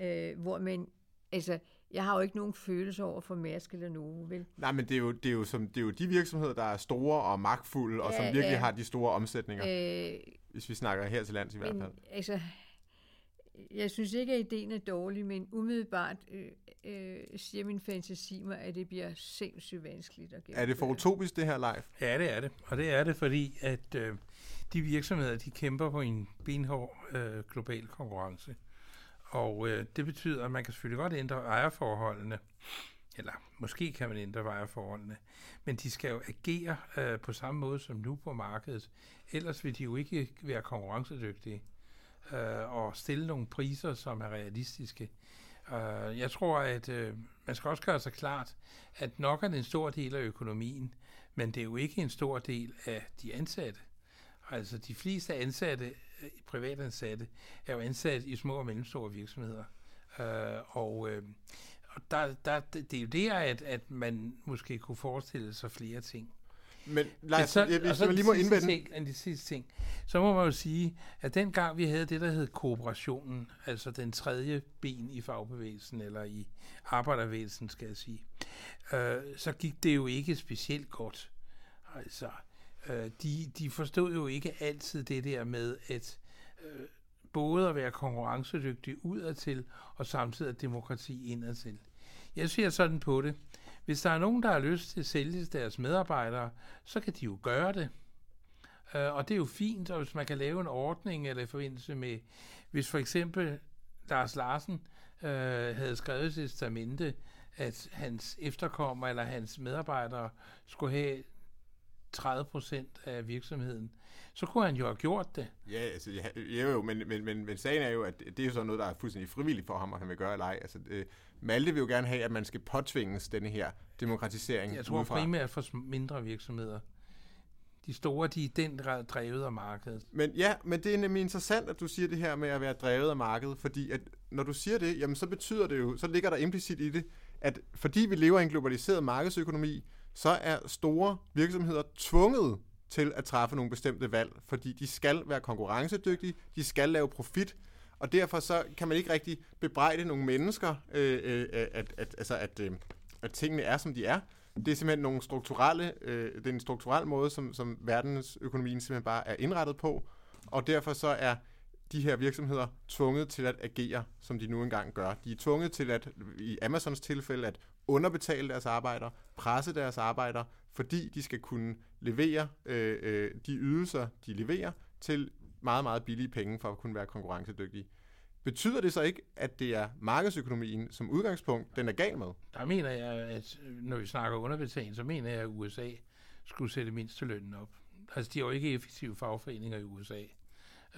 Øh, hvor man, altså, jeg har jo ikke nogen følelse over for Mærsk eller Novo, vel? Nej, men det er, jo, det, er jo som, det er jo de virksomheder, der er store og magtfulde, ja, og som virkelig ja. har de store omsætninger. Øh, hvis vi snakker her til lands i hvert fald. Altså, jeg synes ikke, at ideen er dårlig, men umiddelbart øh, øh, siger min fantasi mig, at det bliver sindssygt vanskeligt at gennemføre. Er det for utopisk, det her live? Ja, det er det. Og det er det, fordi at øh, de virksomheder, de kæmper på en benhård øh, global konkurrence. Og øh, det betyder, at man kan selvfølgelig godt ændre ejerforholdene, eller måske kan man ændre ejerforholdene, men de skal jo agere øh, på samme måde som nu på markedet. Ellers vil de jo ikke være konkurrencedygtige øh, og stille nogle priser, som er realistiske. Øh, jeg tror, at øh, man skal også gøre sig klart, at nok er det en stor del af økonomien, men det er jo ikke en stor del af de ansatte. Altså de fleste ansatte, øh, privatansatte, er jo ansat i små og mellemstore virksomheder. Øh, og øh, og der, der, det er jo der, at, at man måske kunne forestille sig flere ting. Men os, så, jeg, hvis man lige må indvende... Ting, de sidste ting, så må man jo sige, at dengang vi havde det, der hed kooperationen, altså den tredje ben i fagbevægelsen, eller i arbejderbevægelsen, skal jeg sige, øh, så gik det jo ikke specielt godt. Altså, øh, de, de forstod jo ikke altid det der med, at øh, både at være konkurrencedygtig udadtil, og samtidig demokrati indadtil. Jeg ser sådan på det. Hvis der er nogen, der har lyst til at sælge deres medarbejdere, så kan de jo gøre det. Øh, og det er jo fint, og hvis man kan lave en ordning eller i forbindelse med, hvis for eksempel Lars Larsen øh, havde skrevet sit testamente, at hans efterkommer eller hans medarbejdere skulle have 30 procent af virksomheden, så kunne han jo have gjort det. Ja, altså, ja, jo, men, men, men, men sagen er jo, at det er jo sådan noget, der er fuldstændig frivilligt for ham, at han vil gøre eller ej. Altså, det, Malte vil jo gerne have, at man skal påtvinges denne her demokratisering Jeg tror udefra. primært for mindre virksomheder. De store, de er den grad drevet af markedet. Men ja, men det er nemlig interessant, at du siger det her med at være drevet af markedet, fordi at når du siger det, jamen så betyder det jo, så ligger der implicit i det, at fordi vi lever i en globaliseret markedsøkonomi, så er store virksomheder tvunget til at træffe nogle bestemte valg, fordi de skal være konkurrencedygtige, de skal lave profit, og derfor så kan man ikke rigtig bebrejde nogle mennesker, øh, øh, at, at, altså at, øh, at tingene er, som de er. Det er simpelthen nogle strukturelle, øh, det er en strukturel måde, som, som verdensøkonomien simpelthen bare er indrettet på, og derfor så er de her virksomheder tvunget til at agere, som de nu engang gør. De er tvunget til at, i Amazons tilfælde, at underbetale deres arbejdere, presse deres arbejdere, fordi de skal kunne levere øh, øh, de ydelser, de leverer, til meget, meget billige penge for at kunne være konkurrencedygtige. Betyder det så ikke, at det er markedsøkonomien som udgangspunkt, den er gal med? Der mener jeg, at når vi snakker underbetaling, så mener jeg, at USA skulle sætte mindstelønnen op. Altså, de har jo ikke effektive fagforeninger i USA.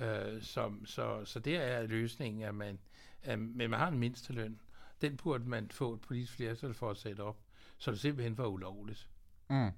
Øh, som, så, så der er løsningen, at man, at, men man har en mindsteløn. Den burde man få et politisk flertal for at sætte op, så det simpelthen var ulovligt. Mm.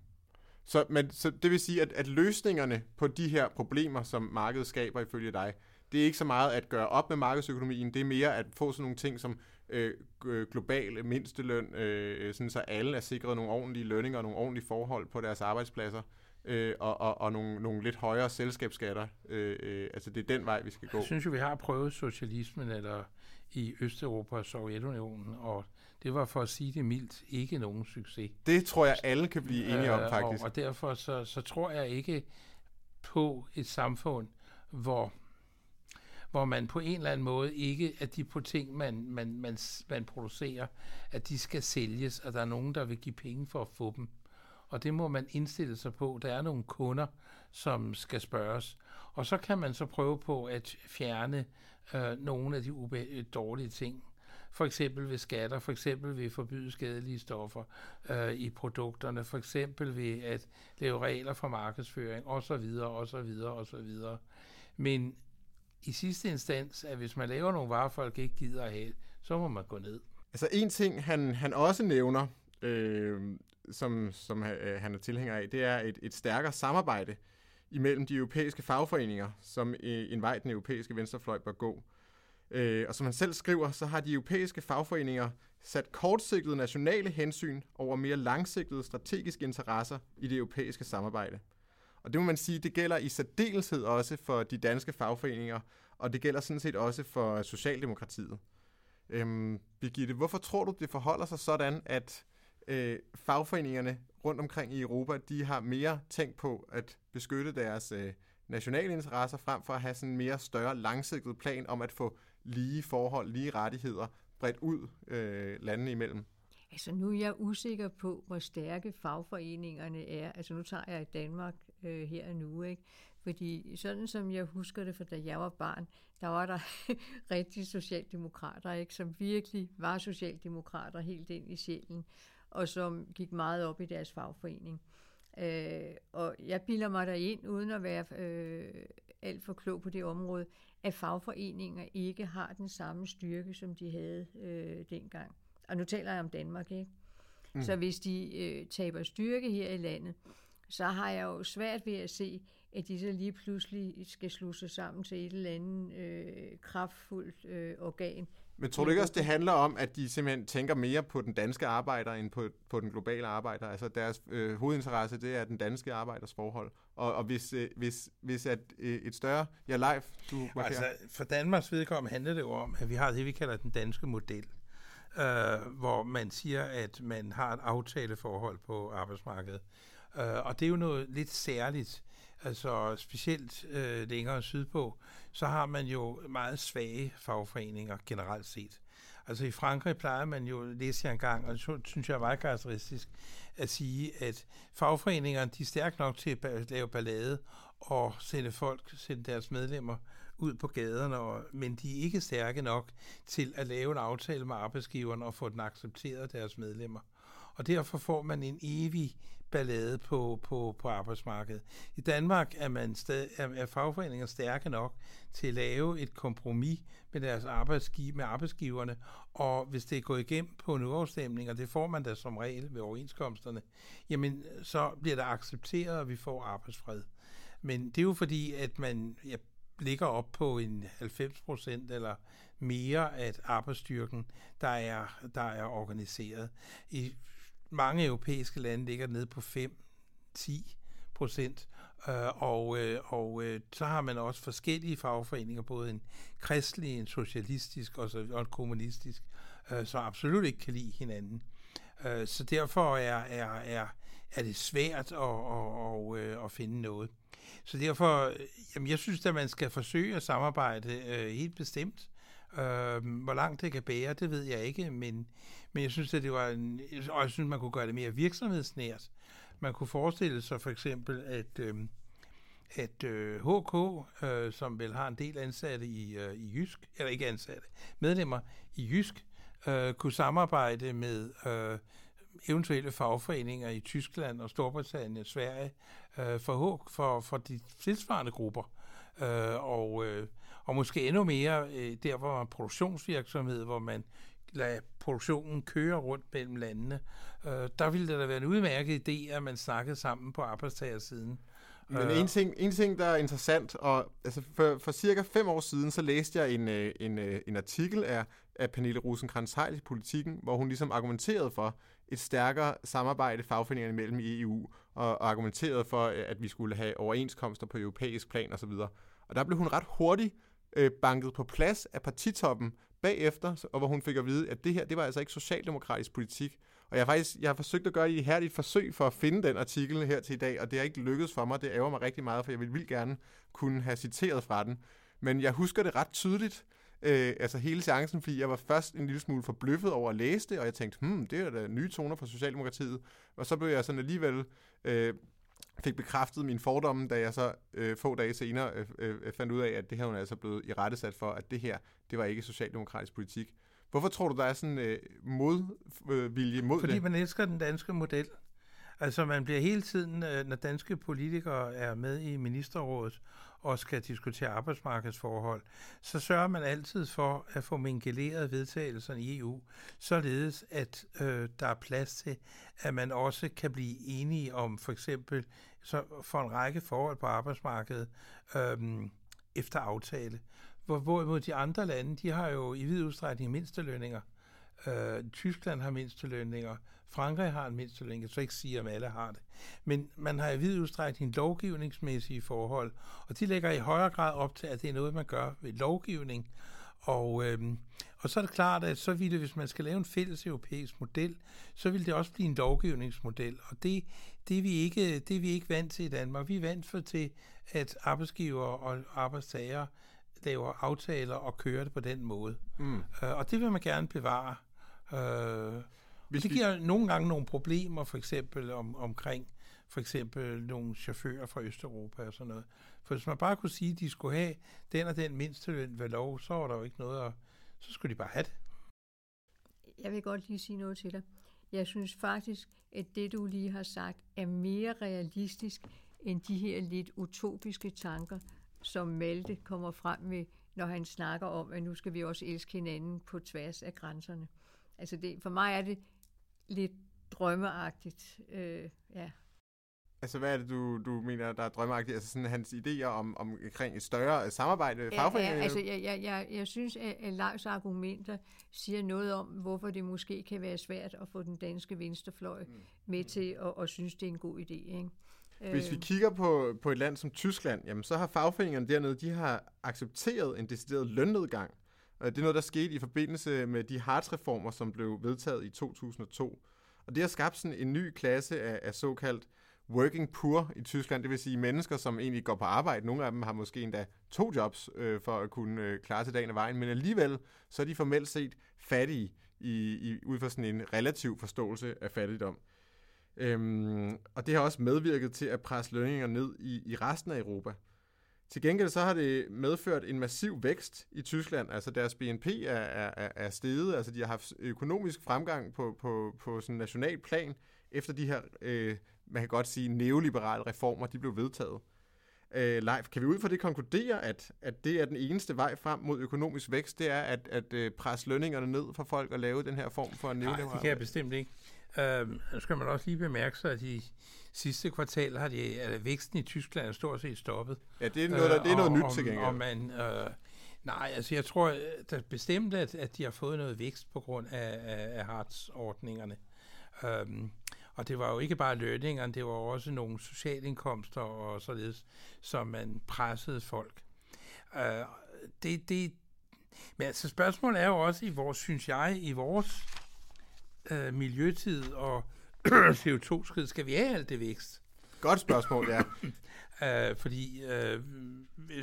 Så, men, så det vil sige, at, at løsningerne på de her problemer, som markedet skaber ifølge dig, det er ikke så meget at gøre op med markedsøkonomien, det er mere at få sådan nogle ting som øh, øh, global mindsteløn, øh, sådan så alle er sikret nogle ordentlige lønninger og nogle ordentlige forhold på deres arbejdspladser, øh, og, og, og nogle, nogle lidt højere selskabsskatter. Øh, øh, altså det er den vej, vi skal gå. Jeg synes jo, vi har prøvet socialismen eller i Østeuropa og Sovjetunionen, og det var for at sige det mildt ikke nogen succes. Det tror jeg, alle kan blive enige om, faktisk. Og, og derfor så, så tror jeg ikke på et samfund, hvor hvor man på en eller anden måde ikke, at de på ting, man, man, man, man producerer, at de skal sælges, og der er nogen, der vil give penge for at få dem. Og det må man indstille sig på. Der er nogle kunder, som skal spørges. Og så kan man så prøve på at fjerne øh, nogle af de ube- dårlige ting for eksempel ved skatter, for eksempel ved at forbyde skadelige stoffer øh, i produkterne, for eksempel ved at lave regler for markedsføring osv. osv. osv. Men i sidste instans, at hvis man laver nogle varer, folk ikke gider at have, så må man gå ned. Altså en ting, han, han også nævner, øh, som, som øh, han er tilhænger af, det er et, et stærkere samarbejde imellem de europæiske fagforeninger, som øh, en vej den europæiske venstrefløj bør gå. Øh, og som han selv skriver, så har de europæiske fagforeninger sat kortsigtede nationale hensyn over mere langsigtede strategiske interesser i det europæiske samarbejde. Og det må man sige, det gælder i særdeleshed også for de danske fagforeninger, og det gælder sådan set også for Socialdemokratiet. Øhm, Birgitte, hvorfor tror du, det forholder sig sådan, at øh, fagforeningerne rundt omkring i Europa, de har mere tænkt på at beskytte deres øh, nationale interesser, frem for at have sådan en mere større langsigtet plan om at få lige forhold, lige rettigheder bredt ud øh, landene imellem? Altså nu er jeg usikker på, hvor stærke fagforeningerne er. Altså nu tager jeg i Danmark øh, her og nu, ikke? Fordi sådan som jeg husker det, for da jeg var barn, der var der rigtig socialdemokrater, ikke? som virkelig var socialdemokrater helt ind i sjælen, og som gik meget op i deres fagforening. Øh, og jeg bilder mig der ind uden at være øh, alt for klog på det område, at fagforeninger ikke har den samme styrke, som de havde øh, dengang. Og nu taler jeg om Danmark, ikke? Mm. Så hvis de øh, taber styrke her i landet, så har jeg jo svært ved at se, at de så lige pludselig skal slå sig sammen til et eller andet øh, kraftfuldt øh, organ. Men tror du ikke også, det handler om, at de simpelthen tænker mere på den danske arbejder, end på, på den globale arbejder? Altså deres øh, hovedinteresse, det er den danske arbejders forhold. Og, og hvis, øh, hvis, hvis at, øh, et større... Ja, live, du markerer. Altså, for Danmarks vedkommende handler det jo om, at vi har det, vi kalder den danske model. Øh, hvor man siger, at man har et aftaleforhold på arbejdsmarkedet. Øh, og det er jo noget lidt særligt. Altså specielt øh, længere sydpå, så har man jo meget svage fagforeninger generelt set. Altså i Frankrig plejer man jo, læste jeg engang, og det synes jeg er meget karakteristisk, at sige, at fagforeningerne de er stærke nok til at lave ballade og sende folk, sende deres medlemmer ud på gaderne, og, men de er ikke stærke nok til at lave en aftale med arbejdsgiveren og få den accepteret af deres medlemmer. Og derfor får man en evig ballade på, på, på arbejdsmarkedet. I Danmark er, man stadig, er, er fagforeninger stærke nok til at lave et kompromis med deres arbejdsgiv, med arbejdsgiverne, og hvis det er gået igennem på en uafstemning, og det får man da som regel ved overenskomsterne, jamen så bliver det accepteret, og vi får arbejdsfred. Men det er jo fordi, at man ja, ligger op på en 90 procent eller mere af arbejdsstyrken, der er, der er organiseret. I mange europæiske lande ligger nede på 5-10 procent, øh, og, øh, og øh, så har man også forskellige fagforeninger, både en kristelig, en socialistisk og, så, og en kommunistisk, øh, som absolut ikke kan lide hinanden. Øh, så derfor er, er, er, er det svært at, at, at, at, øh, at finde noget. Så derfor, øh, jamen jeg synes, at man skal forsøge at samarbejde øh, helt bestemt. Øh, hvor langt det kan bære, det ved jeg ikke, men, men jeg synes, at det var en, og jeg synes, man kunne gøre det mere virksomhedsnært. Man kunne forestille sig for eksempel, at, øh, at øh, HK, øh, som vel har en del ansatte i, øh, i Jysk, eller ikke ansatte, medlemmer i Jysk, øh, kunne samarbejde med øh, eventuelle fagforeninger i Tyskland og Storbritannien og Sverige øh, for, for, for de tilsvarende grupper. Øh, og, øh, og måske endnu mere øh, der, hvor man produktionsvirksomhed, hvor man lader produktionen køre rundt mellem landene. Øh, der ville det da være en udmærket idé, at man snakkede sammen på arbejdstagersiden. Men øh. en, ting, en ting, der er interessant, og altså for, for cirka fem år siden, så læste jeg en, øh, en, øh, en artikel af, af Pernille rosenkrantz i Politikken, hvor hun ligesom argumenterede for et stærkere samarbejde fagforeningerne imellem i EU, og, og argumenterede for, at vi skulle have overenskomster på europæisk plan osv. Og der blev hun ret hurtigt øh, banket på plads af partitoppen bagefter, og hvor hun fik at vide, at det her, det var altså ikke socialdemokratisk politik. Og jeg har faktisk jeg har forsøgt at gøre et ihærdigt forsøg for at finde den artikel her til i dag, og det har ikke lykkedes for mig. Det ærger mig rigtig meget, for jeg ville vildt gerne kunne have citeret fra den. Men jeg husker det ret tydeligt, øh, altså hele chancen, fordi jeg var først en lille smule forbløffet over at læse det, og jeg tænkte, hmm, det er da nye toner fra Socialdemokratiet. Og så blev jeg sådan alligevel øh, fik bekræftet min fordomme, da jeg så øh, få dage senere øh, øh, fandt ud af, at det her hun er altså blevet i rettesat for, at det her, det var ikke socialdemokratisk politik. Hvorfor tror du, der er sådan øh, modvilje mod Fordi det? man elsker den danske model. Altså man bliver hele tiden, øh, når danske politikere er med i ministerrådet og skal diskutere arbejdsmarkedsforhold, så sørger man altid for at få mingeleret vedtagelserne i EU, således at øh, der er plads til, at man også kan blive enige om for eksempel så for en række forhold på arbejdsmarkedet øh, efter aftale. Hvor, hvorimod de andre lande, de har jo i vid udstrækning mindstelønninger. Øh, Tyskland har mindstelønninger, Frankrig har en mindsteløn, jeg så ikke sige, om alle har det. Men man har i vid udstrækning lovgivningsmæssige forhold, og de lægger i højere grad op til, at det er noget, man gør ved lovgivning. Og, øhm, og så er det klart, at så ville, hvis man skal lave en fælles europæisk model, så vil det også blive en lovgivningsmodel. Og det, det, er vi ikke, det er vi ikke vant til i Danmark. Vi er vant for til, at arbejdsgiver og arbejdstager laver aftaler og kører det på den måde. Mm. Øh, og det vil man gerne bevare. Øh, hvis det giver vi... nogle gange nogle problemer, for eksempel om, omkring for eksempel nogle chauffører fra Østeuropa og sådan noget. For hvis man bare kunne sige, at de skulle have den og den mindsteløn ved lov, så var der jo ikke noget at... Så skulle de bare have det. Jeg vil godt lige sige noget til dig. Jeg synes faktisk, at det, du lige har sagt, er mere realistisk end de her lidt utopiske tanker, som Malte kommer frem med, når han snakker om, at nu skal vi også elske hinanden på tværs af grænserne. Altså det, for mig er det lidt drømmeagtigt. Øh, ja. Altså, hvad er det, du, du mener, der er drømmeagtigt? Altså, sådan hans idéer om, om, omkring et større samarbejde med ja? Ja, altså, jeg, jeg, jeg, jeg synes, at, at Leifs argumenter siger noget om, hvorfor det måske kan være svært at få den danske venstrefløj mm. med til at, at synes, det er en god idé. Ikke? Hvis vi kigger på, på et land som Tyskland, jamen, så har fagforeningerne dernede, de har accepteret en decideret lønnedgang. Øh, det er noget, der skete i forbindelse med de hartreformer, som blev vedtaget i 2002. Og det har skabt sådan en ny klasse af, af såkaldt working poor i Tyskland, det vil sige mennesker, som egentlig går på arbejde. Nogle af dem har måske endda to jobs øh, for at kunne øh, klare til dagen af vejen, men alligevel så er de formelt set fattige i, i, ud fra sådan en relativ forståelse af fattigdom. Øhm, og det har også medvirket til at presse lønninger ned i, i resten af Europa. Til gengæld så har det medført en massiv vækst i Tyskland. Altså deres BNP er, er, er steget. Altså de har haft økonomisk fremgang på, på, på sådan national plan, efter de her, øh, man kan godt sige, neoliberale reformer, de blev vedtaget. Øh, Leif, kan vi ud fra det konkludere, at, at det er den eneste vej frem mod økonomisk vækst, det er at, at øh, presse lønningerne ned for folk og lave den her form for neoliberal? Nej, det kan jeg bestemt ikke. Øh, så skal man også lige bemærke sig, at de sidste kvartal har de, at væksten i Tyskland er stort set stoppet. Ja, det er noget, der, det er noget øh, nyt til gengæld. Og man, øh, nej, altså jeg tror der bestemt, at, at de har fået noget vækst på grund af, af, af Hartz-ordningerne. Um, og det var jo ikke bare lønningerne, det var også nogle socialindkomster og således, som man pressede folk. Uh, det, det, men altså spørgsmålet er jo også i vores, synes jeg, i vores uh, miljøtid og CO2-skrid, skal vi have alt det vækst? Godt spørgsmål, ja. uh, fordi, uh,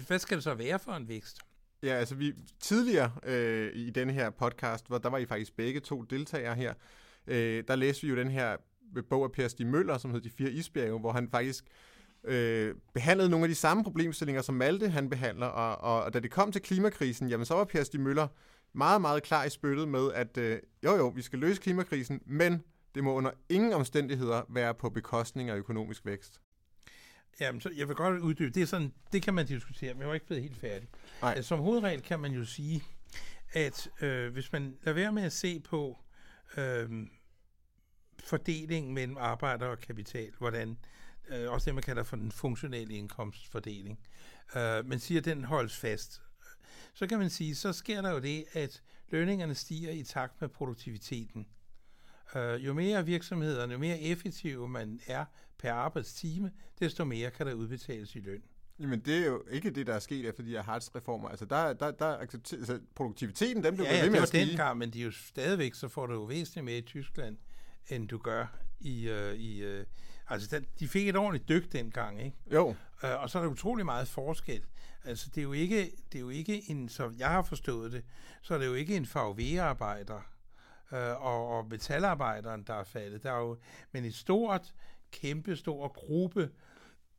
hvad skal det så være for en vækst? Ja, altså vi tidligere øh, i denne her podcast, hvor der var I faktisk begge to deltagere her, øh, der læste vi jo den her bog af Per Stig Møller, som hed De Fire Isbjerge, hvor han faktisk øh, behandlede nogle af de samme problemstillinger, som Malte han behandler, og, og, og da det kom til klimakrisen, jamen så var Per Stig Møller meget, meget klar i spyttet med, at øh, jo jo, vi skal løse klimakrisen, men det må under ingen omstændigheder være på bekostning af økonomisk vækst. Jamen, så jeg vil godt uddybe. Det, er sådan, det kan man diskutere, men jeg er ikke blevet helt færdig. Nej. Altså, som hovedregel kan man jo sige, at øh, hvis man lader være med at se på øh, fordelingen mellem arbejder og kapital, hvordan øh, også det, man kalder for den funktionelle indkomstfordeling, øh, men siger, at den holdes fast, så kan man sige, så sker der jo det, at lønningerne stiger i takt med produktiviteten. Øh, jo mere virksomhederne, jo mere effektive man er per arbejdstime, desto mere kan der udbetales i løn. Jamen, det er jo ikke det, der er sket efter de her Hartz-reformer. Altså, der, der, der altså, produktiviteten, den blev ja, ja, ved med at stige. Ja, det var dengang, men de er jo stadigvæk, så får du jo væsentligt mere i Tyskland, end du gør i... Uh, i uh, altså, den, de fik et ordentligt dyk dengang, ikke? Jo. Uh, og så er der utrolig meget forskel. Altså, det er jo ikke, det er jo ikke en, så jeg har forstået det, så er det jo ikke en VV-arbejder uh, og, og metalarbejderen, der er faldet. Der er jo, men et stort, kæmpe stor gruppe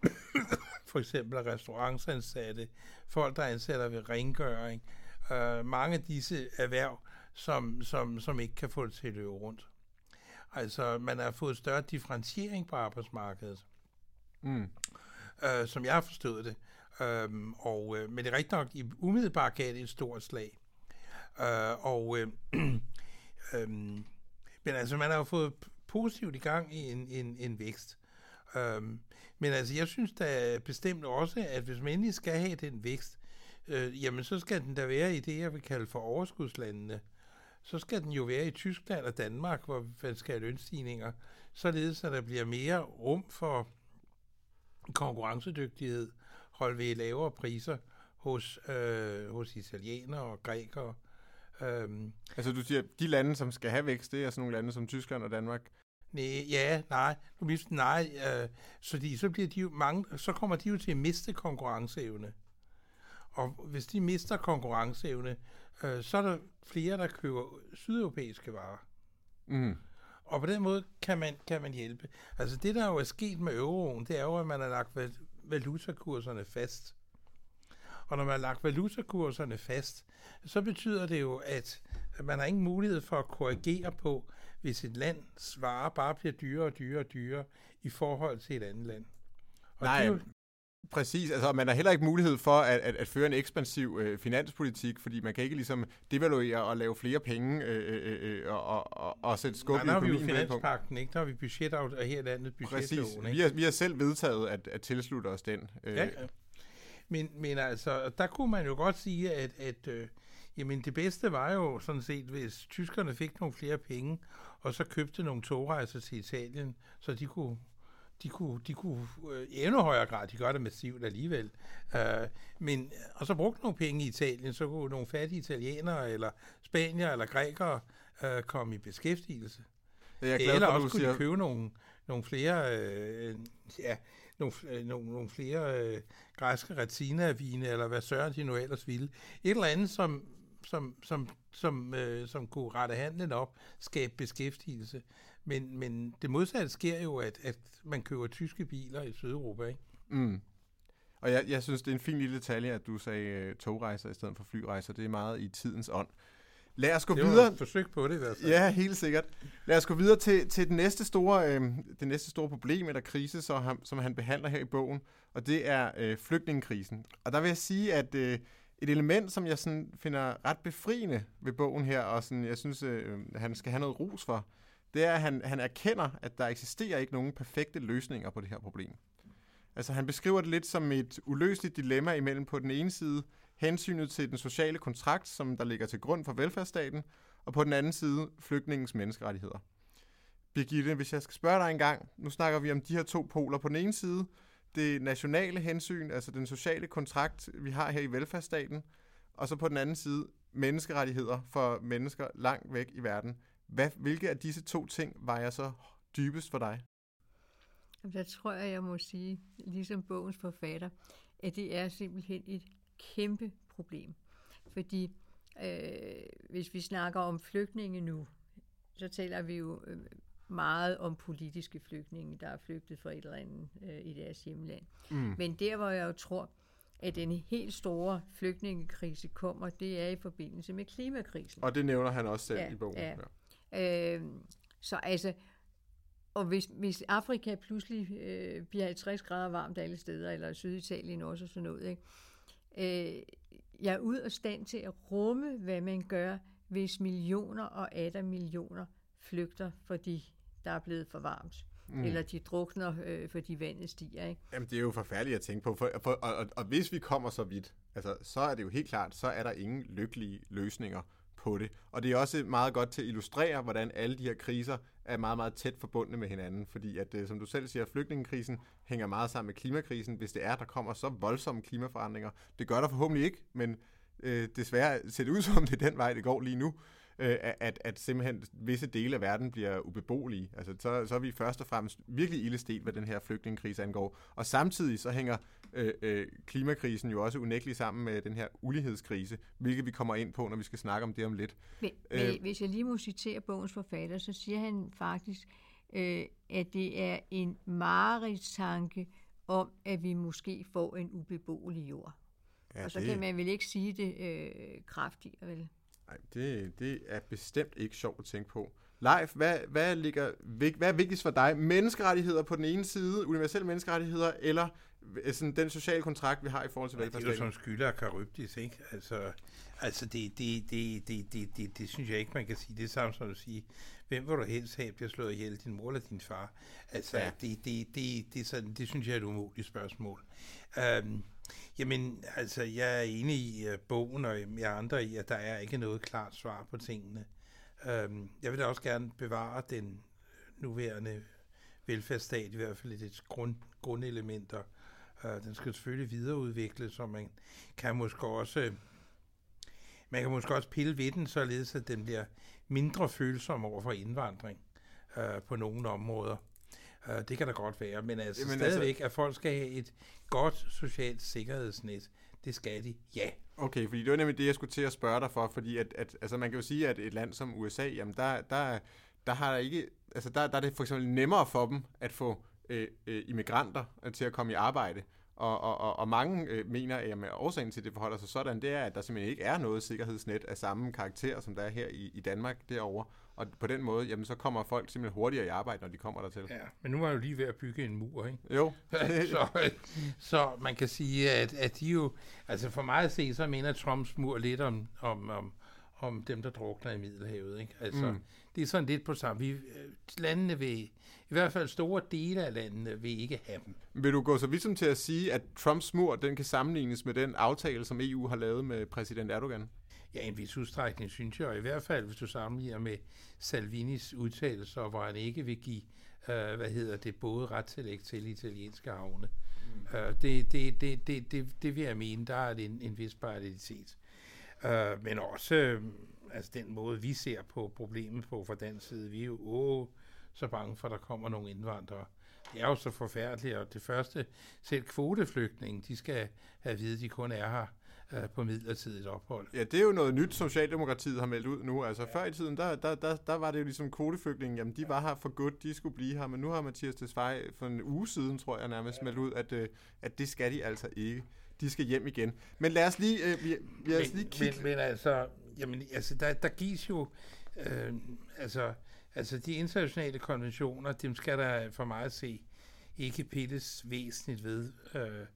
for eksempel restaurantsansatte, folk, der ansætter ved rengøring. Uh, mange af disse erhverv, som, som, som ikke kan få det til at løbe rundt. Altså, man har fået større differentiering på arbejdsmarkedet, mm. øh, som jeg har forstået det. Øhm, og, øh, men det er rigtigt nok, i umiddelbart gav det et stort slag. Øh, og, øh, Øhm, men altså, man har jo fået positivt i gang i en, en, en vækst. Øhm, men altså, jeg synes da bestemt også, at hvis man endelig skal have den vækst, øh, jamen så skal den da være i det, jeg vil kalde for overskudslandene. Så skal den jo være i Tyskland og Danmark, hvor man skal have lønstigninger, således at der bliver mere rum for konkurrencedygtighed, holde ved lavere priser hos, øh, hos italienere og grækere. Øhm, altså du siger, de lande, som skal have vækst, det er sådan nogle lande som Tyskland og Danmark? Nej, ja, nej, nu mister nej, øh, fordi så bliver de jo mange, så kommer de jo til at miste konkurrenceevne. Og hvis de mister konkurrenceevne, øh, så er der flere, der køber sydeuropæiske varer. Mm. Og på den måde kan man, kan man hjælpe. Altså det, der jo er sket med euroen, det er jo, at man har lagt valutakurserne fast. Og når man har lagt valutakurserne fast, så betyder det jo, at man har ingen mulighed for at korrigere på, hvis et lands varer bare bliver dyrere og dyrere og dyrere i forhold til et andet land. Og Nej, jo, Præcis, altså man har heller ikke mulighed for at, at, at føre en ekspansiv øh, finanspolitik, fordi man kan ikke ligesom devaluere og lave flere penge øh, øh, øh, og, og, og sætte skub Nej, i økonomien. Nej, har vi jo finanspakten, ikke? Der har vi budget af her landet budgetloven. Præcis, vi har, vi har selv vedtaget at, at tilslutte os den. Øh. Ja, ja. Men, men altså, der kunne man jo godt sige, at, at øh, jamen det bedste var jo sådan set, hvis tyskerne fik nogle flere penge, og så købte nogle togrejser til Italien, så de kunne de kunne, de kunne øh, i endnu højere grad, de gør det massivt alligevel, øh, men, og så brugte nogle penge i Italien, så kunne nogle fattige italienere, eller spanier, eller grækere øh, komme i beskæftigelse. Jeg er glad, eller for, også kunne siger... de købe nogle, nogle flere, øh, ja, nogle, øh, nogle, nogle flere øh, græske retinavine, eller hvad søren de nu ellers ville. Et eller andet, som, som, som, som, øh, som kunne rette handlen op, skabe beskæftigelse. Men, men det modsatte sker jo, at, at man køber tyske biler i Sydeuropa, ikke? Mm. Og jeg, jeg synes, det er en fin lille detalje, at du sagde øh, togrejser i stedet for flyrejser. Det er meget i tidens ånd. Lad os gå det videre. Det forsøg på det i hvert fald. Ja, helt sikkert. Lad os gå videre til, til det, næste store, øh, det næste store problem eller krise, så ham, som han behandler her i bogen, og det er øh, flygtningekrisen. Og der vil jeg sige, at øh, et element, som jeg sådan finder ret befriende ved bogen her, og sådan, jeg synes, øh, han skal have noget ros for, det er, at han, han erkender, at der eksisterer ikke nogen perfekte løsninger på det her problem. Altså han beskriver det lidt som et uløseligt dilemma imellem på den ene side hensynet til den sociale kontrakt, som der ligger til grund for velfærdsstaten, og på den anden side flygtningens menneskerettigheder. Birgitte, hvis jeg skal spørge dig en gang, nu snakker vi om de her to poler. På den ene side, det nationale hensyn, altså den sociale kontrakt, vi har her i velfærdsstaten, og så på den anden side menneskerettigheder for mennesker langt væk i verden. Hvad, hvilke af disse to ting vejer så dybest for dig? Der tror jeg, jeg må sige, ligesom bogens forfatter, at det er simpelthen et kæmpe problem. Fordi øh, hvis vi snakker om flygtninge nu, så taler vi jo øh, meget om politiske flygtninge, der er flygtet fra et eller andet øh, i deres hjemland. Mm. Men der, hvor jeg jo tror, at den helt store flygtningekrise kommer, det er i forbindelse med klimakrisen. Og det nævner han også selv ja, i bogen. Ja. Ja. Øh, så altså, og hvis, hvis Afrika pludselig øh, bliver 50 grader varmt alle steder, eller Syditalien også og sådan noget, ikke? Øh, jeg er ud af stand til at rumme, hvad man gør, hvis millioner og atter millioner flygter, fordi der er blevet for varmt. Mm. Eller de drukner, øh, fordi vandet stiger. Ikke? Jamen, det er jo forfærdeligt at tænke på. For, for, og, og, og hvis vi kommer så vidt, altså, så er det jo helt klart, så er der ingen lykkelige løsninger på det. Og det er også meget godt til at illustrere, hvordan alle de her kriser er meget, meget tæt forbundne med hinanden. Fordi at, øh, som du selv siger, flygtningekrisen hænger meget sammen med klimakrisen. Hvis det er, der kommer så voldsomme klimaforandringer. Det gør der forhåbentlig ikke, men øh, desværre ser det ud som, det er den vej, det går lige nu øh, at, at simpelthen visse dele af verden bliver ubeboelige. Altså, så, så er vi først og fremmest virkelig ildestet, hvad den her flygtningekrise angår. Og samtidig så hænger øh, øh, klimakrisen jo også unægteligt sammen med den her ulighedskrise, hvilket vi kommer ind på, når vi skal snakke om det om lidt. Men, øh, hvis jeg lige må citere bogens forfatter, så siger han faktisk, øh, at det er en mareridstanke om, at vi måske får en ubeboelig jord. Ja, og så det... kan man vel ikke sige det øh, kraftigere, vel? Nej, det, det er bestemt ikke sjovt at tænke på. Leif, hvad, hvad, ligger, hvad er vigtigst for dig? Menneskerettigheder på den ene side, universelle menneskerettigheder, eller sådan den sociale kontrakt, vi har i forhold til velfærdsstaten? Det er jo som skylder af Karyptis, ikke? Altså, altså det, det, det, det, det, det, det, synes jeg ikke, man kan sige. Det er samme som at sige, hvem vil du helst have, bliver slået ihjel, din mor eller din far? Altså, ja. det, det, det, det, sådan, det synes jeg er et umuligt spørgsmål. Um, jamen, altså, jeg er enig i uh, bogen, og jeg andre i, at der er ikke noget klart svar på tingene. Um, jeg vil da også gerne bevare den øh, nuværende velfærdsstat, i hvert fald i dets grund, grundelementer. Øh, den skal selvfølgelig videreudvikles, så man kan måske også øh, man kan måske også pille ved den, således at den bliver mindre følsom over for indvandring øh, på nogle områder. Uh, det kan da godt være, men altså Jamen stadigvæk, altså, at folk skal have et godt socialt sikkerhedsnet, det skal de, ja. Okay, fordi det var nemlig det, jeg skulle til at spørge dig for, fordi at, at altså man kan jo sige, at et land som USA, jamen der, der, der har der ikke, altså der, der er det for eksempel nemmere for dem at få øh, øh, immigranter til at komme i arbejde, og, og, og, og mange øh, mener, at jamen, årsagen til, at det forholder sig sådan, det er, at der simpelthen ikke er noget sikkerhedsnet af samme karakter, som der er her i, i Danmark derovre. Og på den måde, jamen, så kommer folk simpelthen hurtigere i arbejde, når de kommer dertil. Ja, men nu jeg jo lige ved at bygge en mur, ikke? Jo. så, så man kan sige, at, at de jo... Altså for mig at se, så mener Trumps mur lidt om, om, om, om dem, der drukner i Middelhavet, ikke? Altså, mm. det er sådan lidt på samme. Vi, landene vil i hvert fald store dele af landene vil ikke have dem. Vil du gå så vidt som til at sige, at Trumps mur den kan sammenlignes med den aftale, som EU har lavet med præsident Erdogan? Ja, en vis udstrækning synes jeg, og i hvert fald hvis du sammenligner med Salvinis udtalelser, hvor han ikke vil give, øh, hvad hedder det, både retstillæg til italienske havne. Mm. Øh, det, det, det, det, det, det vil jeg mene, der er en, en vis parallelitet. Øh, men også øh, altså den måde, vi ser på problemet på fra den side, vi er jo, åh, så bange for, at der kommer nogle indvandrere. Det er jo så forfærdeligt, og det første, selv kvoteflygtninge, de skal have at vide, at de kun er her øh, på midlertidigt ophold. Ja, det er jo noget nyt, Socialdemokratiet har meldt ud nu. Altså ja. før i tiden, der, der, der, der var det jo ligesom kvoteflygtninge, jamen de var her for godt, de skulle blive her, men nu har Mathias Tesfaye for en uge siden, tror jeg nærmest, ja. meldt ud, at, øh, at det skal de altså ikke. De skal hjem igen. Men lad os lige, øh, vi, vi men, lige kigge... Men, men altså, jamen, altså der, der gives jo, øh, altså, Altså de internationale konventioner, dem skal der for mig at se ikke pilles væsentligt ved. Øh,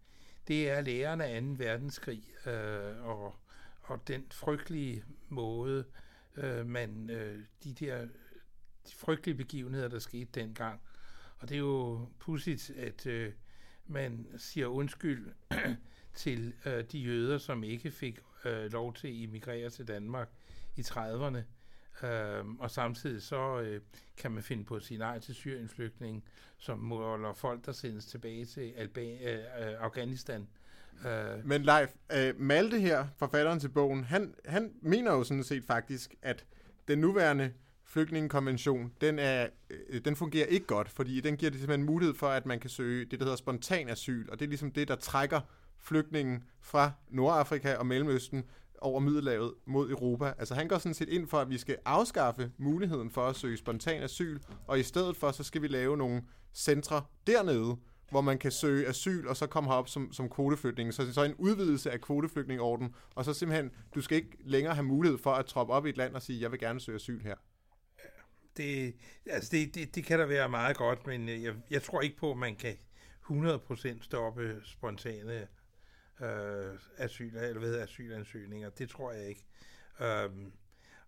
det er lærerne af 2. verdenskrig øh, og, og den frygtelige måde, øh, man øh, de der de frygtelige begivenheder, der skete dengang. Og det er jo pudsigt, at øh, man siger undskyld til øh, de jøder, som ikke fik øh, lov til at emigrere til Danmark i 30'erne. Øhm, og samtidig så øh, kan man finde på at sige nej til Syrienflygtninge, som måler folk, der sendes tilbage til Alba- øh, øh, Afghanistan. Øh. Men Leif, øh, Malte her, forfatteren til bogen, han, han mener jo sådan set faktisk, at den nuværende flygtningekonvention, den, er, øh, den fungerer ikke godt, fordi den giver det simpelthen mulighed for, at man kan søge det, der hedder spontan asyl, og det er ligesom det, der trækker flygtningen fra Nordafrika og Mellemøsten over Middelhavet mod Europa. Altså han går sådan set ind for, at vi skal afskaffe muligheden for at søge spontan asyl, og i stedet for, så skal vi lave nogle centre dernede, hvor man kan søge asyl, og så komme herop som, som kvoteflygtning. Så så en udvidelse af kvoteflygtningorden, og så simpelthen, du skal ikke længere have mulighed for at troppe op i et land og sige, jeg vil gerne søge asyl her. Det, altså det, det, det kan da være meget godt, men øh, jeg, jeg tror ikke på, at man kan 100% stoppe spontane øh, asyl, eller hvad hedder, asylansøgninger. Det tror jeg ikke. Øh,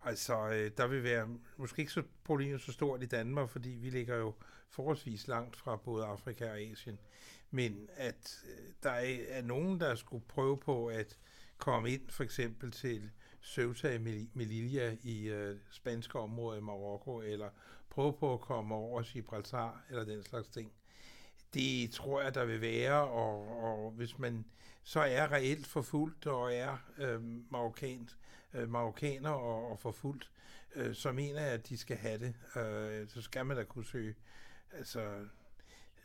altså, øh, der vil være måske ikke så problemet så stort i Danmark, fordi vi ligger jo forholdsvis langt fra både Afrika og Asien. Men at øh, der er, er nogen, der skulle prøve på at komme ind for eksempel til Ceuta i Melilla i øh, spanske områder i Marokko, eller prøve på at komme over Gibraltar, eller den slags ting. Det tror jeg, der vil være, og, og hvis man så er reelt forfulgt og er øh, marokkansk, øh, marokkaner og, og forfulgt, øh, så mener jeg, at de skal have det. Øh, så skal man da kunne søge, altså,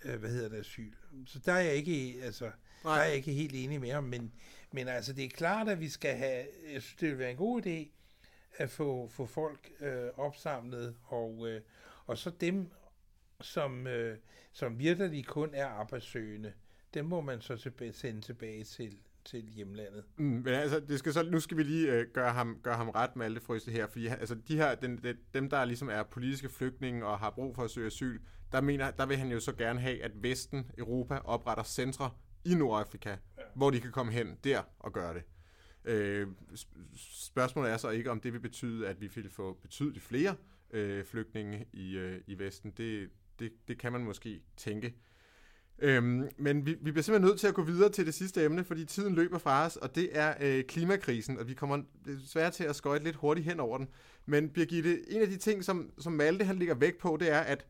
øh, hvad hedder det, asyl. Så der er jeg ikke, altså, Nej. der er jeg ikke helt enig med ham, men, men altså, det er klart, at vi skal have, jeg synes, det vil være en god idé, at få, få folk øh, opsamlet, og, øh, og så dem, som, øh, som virkelig kun er arbejdssøgende, dem må man så tilbage, sende tilbage til, til hjemlandet. Mm, men altså, det skal så, nu skal vi lige øh, gøre, ham, gøre ham ret med alle det frøste her, fordi altså, de her, den, den, dem, der ligesom er politiske flygtninge og har brug for at søge asyl, der, mener, der vil han jo så gerne have, at Vesten, Europa, opretter centre i Nordafrika, ja. hvor de kan komme hen der og gøre det. Øh, spørgsmålet er så ikke, om det vil betyde, at vi vil få betydeligt flere øh, flygtninge i, øh, i Vesten. Det, det, det kan man måske tænke. Øhm, men vi, vi bliver simpelthen nødt til at gå videre til det sidste emne, fordi tiden løber fra os, og det er øh, klimakrisen, og vi kommer øh, desværre til at skøjte lidt hurtigt hen over den. Men Birgitte, en af de ting, som, som Malte han ligger væk på, det er, at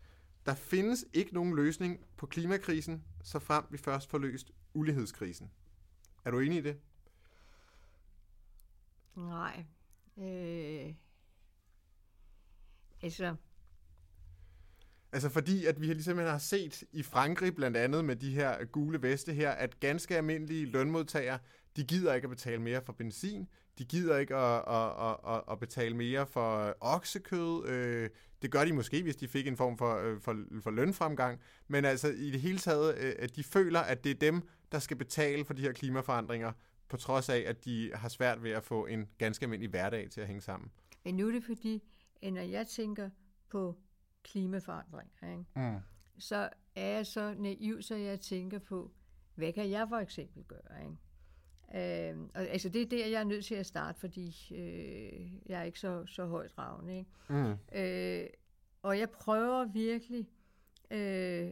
der findes ikke nogen løsning på klimakrisen, så frem vi først får løst ulighedskrisen. Er du enig i det? Nej. Øh, altså, Altså fordi, at vi ligesom har set i Frankrig blandt andet med de her gule veste her, at ganske almindelige lønmodtagere, de gider ikke at betale mere for benzin, de gider ikke at, at, at, at betale mere for oksekød. Øh, det gør de måske, hvis de fik en form for, øh, for, for lønfremgang. Men altså i det hele taget, øh, at de føler, at det er dem, der skal betale for de her klimaforandringer, på trods af, at de har svært ved at få en ganske almindelig hverdag til at hænge sammen. Men nu er det fordi, når jeg tænker på klimaforandringer, ikke? Mm. så er jeg så naiv, så jeg tænker på, hvad kan jeg for eksempel gøre? Ikke? Øh, og, altså det er der, jeg er nødt til at starte, fordi øh, jeg er ikke så, så højt ravne. Ikke? Mm. Øh, og jeg prøver virkelig, øh,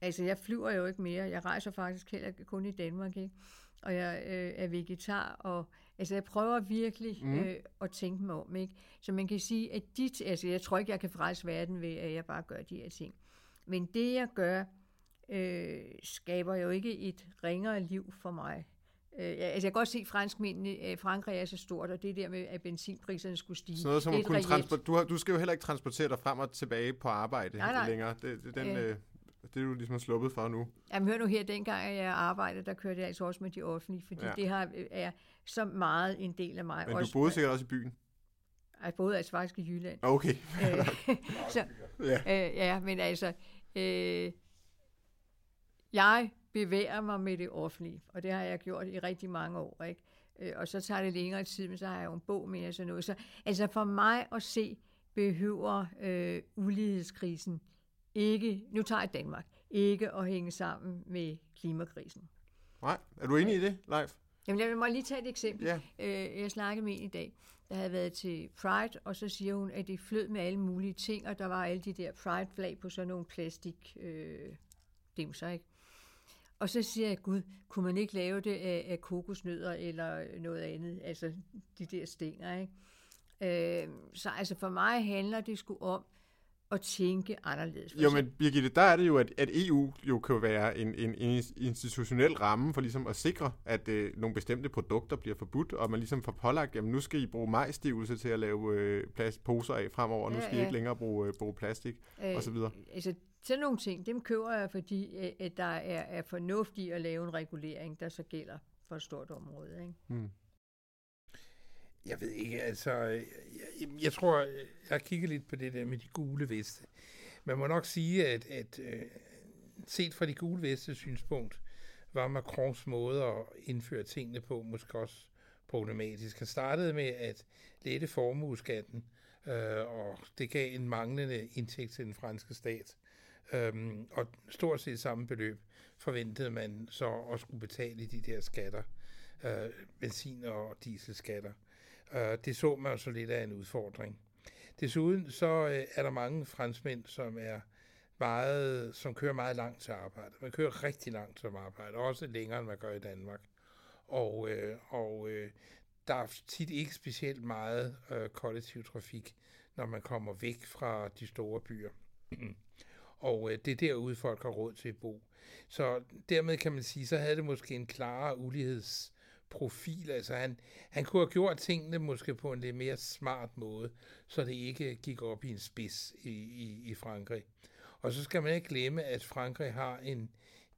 altså jeg flyver jo ikke mere, jeg rejser faktisk heller kun i Danmark, ikke? og jeg øh, er vegetar, og altså jeg prøver virkelig mm. øh, at tænke mig om, ikke? Så man kan sige, at de, altså jeg tror ikke, jeg kan frelse verden ved, at jeg bare gør de her ting. Men det, jeg gør, øh, skaber jo ikke et ringere liv for mig. Øh, altså jeg kan godt se, at franskmændene, øh, Frankrig er så stort, og det der med, at benzinpriserne skulle stige. Så noget som at kunne transport- du, har, du skal jo heller ikke transportere dig frem og tilbage på arbejde nej, nej. længere. Det, det, den, øh, det er du ligesom sluppet for nu. Jamen hør nu her, dengang jeg arbejdede, der kørte jeg altså også med de offentlige, fordi ja. det har, er så meget en del af mig. Men også, du boede sikkert også i byen? Jeg boede altså faktisk i Jylland. Okay. Øh, så, ja. Øh, ja, men altså, øh, jeg bevæger mig med det offentlige, og det har jeg gjort i rigtig mange år, ikke? Øh, og så tager det længere tid, men så har jeg jo en bog med og sådan noget. Så altså for mig at se, behøver øh, ulighedskrisen ikke, nu tager jeg Danmark, ikke at hænge sammen med klimakrisen. Nej, er du enig i det, Leif? Jamen, jeg må lige tage et eksempel. Ja. Øh, jeg snakkede med en i dag, der havde været til Pride, og så siger hun, at det flød med alle mulige ting, og der var alle de der Pride-flag på sådan nogle plastik øh, dimser, ikke? Og så siger jeg, gud, kunne man ikke lave det af, af kokosnødder eller noget andet, altså de der stænger, ikke? Øh, så altså for mig handler det sgu om, at tænke anderledes. Jo, men Birgitte, der er det jo, at, at EU jo kan være en, en, en institutionel ramme for ligesom at sikre, at øh, nogle bestemte produkter bliver forbudt, og man ligesom får pålagt, jamen nu skal I bruge majstivelse til at lave øh, plast, poser af fremover, og nu skal ja. I ikke længere bruge, øh, bruge plastik, øh, osv. Altså, sådan nogle ting, dem køber jeg, fordi øh, at der er, er fornuftigt at lave en regulering, der så gælder for et stort område. Ikke? Hmm. Jeg ved ikke, altså, jeg, jeg tror, jeg har kigget lidt på det der med de gule veste. Man må nok sige, at, at øh, set fra de gule veste synspunkt, var Macrons måde at indføre tingene på måske også problematisk. Han startede med at lette formueskatten, øh, og det gav en manglende indtægt til den franske stat. Øhm, og stort set samme beløb forventede man så at skulle betale i de der skatter, øh, benzin- og dieselskatter. Øh, det så man så lidt af en udfordring. Desuden så øh, er der mange franskmænd, som er meget, som kører meget langt til arbejde. Man kører rigtig langt til arbejde, også længere end man gør i Danmark. Og, øh, og uh, der er tit ikke specielt meget kollektiv trafik, når man kommer væk fra de store byer. og det er derude, folk har råd til at bo. Så dermed kan man sige, så havde det måske en klarere uligheds profil. Altså han, han kunne have gjort tingene måske på en lidt mere smart måde, så det ikke gik op i en spids i, i, i Frankrig. Og så skal man ikke glemme, at Frankrig har en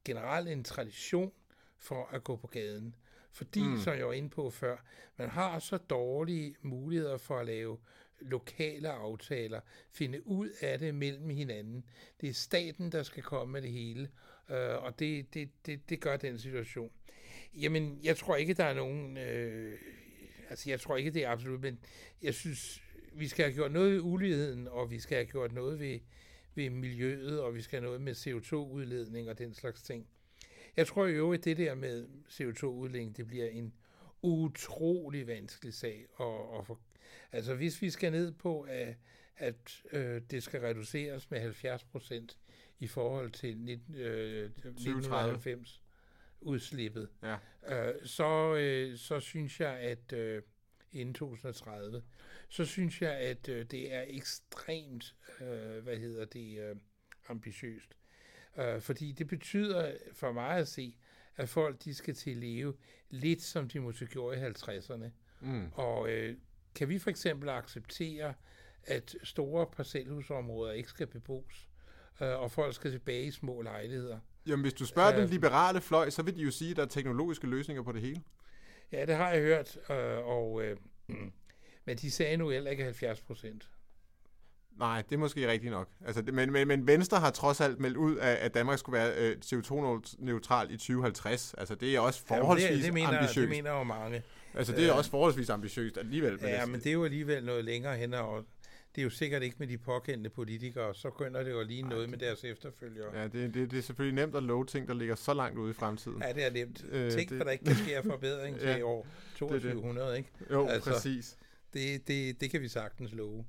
generelt en tradition for at gå på gaden. Fordi, mm. som jeg var inde på før, man har så dårlige muligheder for at lave lokale aftaler, finde ud af det mellem hinanden. Det er staten, der skal komme med det hele, øh, og det, det, det, det gør den situation. Jamen, jeg tror ikke, der er nogen... Øh, altså, jeg tror ikke, det er absolut, men jeg synes, vi skal have gjort noget ved uligheden, og vi skal have gjort noget ved, ved miljøet, og vi skal have noget med CO2-udledning og den slags ting. Jeg tror jo, at det der med CO2-udledning, det bliver en utrolig vanskelig sag at, at få. Altså, hvis vi skal ned på, at, at øh, det skal reduceres med 70 procent i forhold til 19, øh, 1990 udslippet, ja. øh, så, øh, så synes jeg, at øh, inden 2030, så synes jeg, at øh, det er ekstremt, øh, hvad hedder det, øh, ambitiøst. Øh, fordi det betyder for mig at se, at folk de skal til at leve lidt som de måske gjorde i 50'erne. Mm. Og øh, kan vi for eksempel acceptere, at store parcelhusområder ikke skal bebos, øh, og folk skal tilbage i små lejligheder? Jamen, hvis du spørger øh, den liberale fløj, så vil de jo sige, at der er teknologiske løsninger på det hele. Ja, det har jeg hørt, øh, og, øh, men de sagde nu heller ikke 70 procent. Nej, det er måske rigtigt nok. Altså, det, men, men, men Venstre har trods alt meldt ud, at, at Danmark skulle være øh, CO2-neutral i 2050. Altså, det er også forholdsvis ja, det, det mener, ambitiøst. Det mener jo mange. Altså, det er øh, også forholdsvis ambitiøst alligevel. Ja, men det er jo alligevel noget længere hen og det er jo sikkert ikke med de påkendte politikere, så begynder det jo lige noget det, med deres efterfølgere. Ja, det, det, det er selvfølgelig nemt at love ting, der ligger så langt ude i fremtiden. Ja, det er nemt. Øh, Tænk, det, hvad der ikke kan ske af forbedring til ja, år 2200, ikke? Jo, altså, præcis. Det, det, det kan vi sagtens love.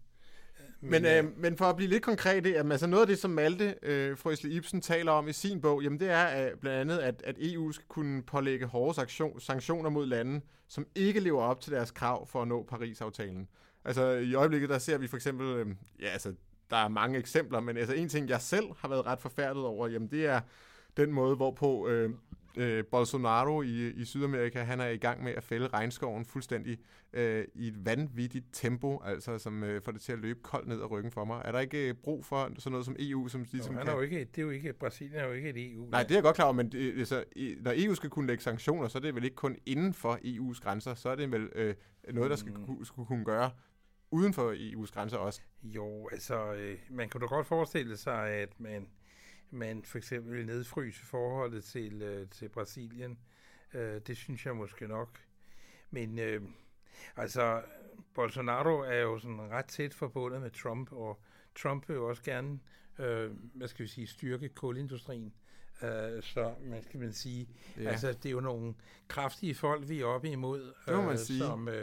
Men, øh, men for at blive lidt konkret, jamen, altså noget af det, som Malte øh, Frøsle Ibsen taler om i sin bog, jamen det er at, blandt andet, at, at EU skal kunne pålægge hårde sanktion, sanktioner mod lande, som ikke lever op til deres krav for at nå Paris-aftalen. Altså i øjeblikket, der ser vi for eksempel, øh, ja altså, der er mange eksempler, men altså en ting, jeg selv har været ret forfærdet over, jamen det er den måde, hvorpå øh, øh, Bolsonaro i, i Sydamerika, han er i gang med at fælde regnskoven fuldstændig øh, i et vanvittigt tempo, altså som øh, får det til at løbe koldt ned ad ryggen for mig. Er der ikke øh, brug for sådan noget som EU, som ligesom jo, han er jo ikke, det er jo ikke, Brasilien er jo ikke et EU. Nej, det er jeg godt klar over, men det, altså, når EU skal kunne lægge sanktioner, så er det vel ikke kun inden for EU's grænser, så er det vel øh, noget, der skal, mm. skulle kunne gøre uden for EU's grænser også. Jo, altså, øh, man kan da godt forestille sig, at man man for eksempel vil nedfryse forholdet til, øh, til Brasilien. Øh, det synes jeg måske nok. Men øh, altså, Bolsonaro er jo sådan ret tæt forbundet med Trump, og Trump vil jo også gerne, øh, hvad skal vi sige, styrke kulindustrien. Uh, så man skal man sige, ja. altså det er jo nogle kraftige folk, vi er oppe imod. Må man sige. Som, uh,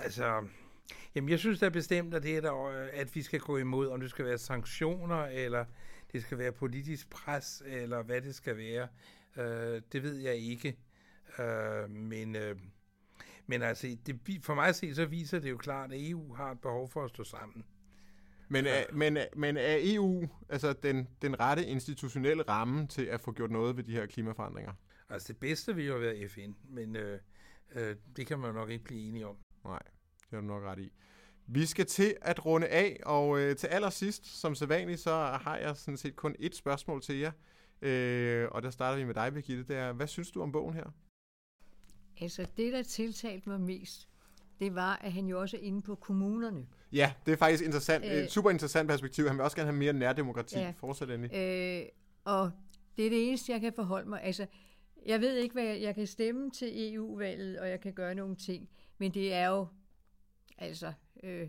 altså, jamen jeg synes da bestemt, at det er der, at vi skal gå imod, om det skal være sanktioner, eller det skal være politisk pres, eller hvad det skal være. Øh, det ved jeg ikke. Øh, men, øh, men altså, det, for mig at se, så viser det jo klart, at EU har et behov for at stå sammen. Men er, men, men er EU altså den, den rette institutionelle ramme til at få gjort noget ved de her klimaforandringer? Altså det bedste vil jo være FN, men øh, øh, det kan man jo nok ikke blive enige om. Nej, det har du nok ret i. Vi skal til at runde af, og øh, til allersidst, som sædvanligt, så har jeg sådan set kun et spørgsmål til jer. Øh, og der starter vi med dig, Birgitte. Det er, hvad synes du om bogen her? Altså, det, der tiltalte mig mest, det var, at han jo også er inde på kommunerne. Ja, det er faktisk interessant. Øh, et super interessant perspektiv. Han vil også gerne have mere nærdemokrati. Ja, Fortsæt endelig. Øh, og det er det eneste, jeg kan forholde mig. Altså, jeg ved ikke, hvad jeg, jeg kan stemme til EU-valget, og jeg kan gøre nogle ting, men det er jo altså øh,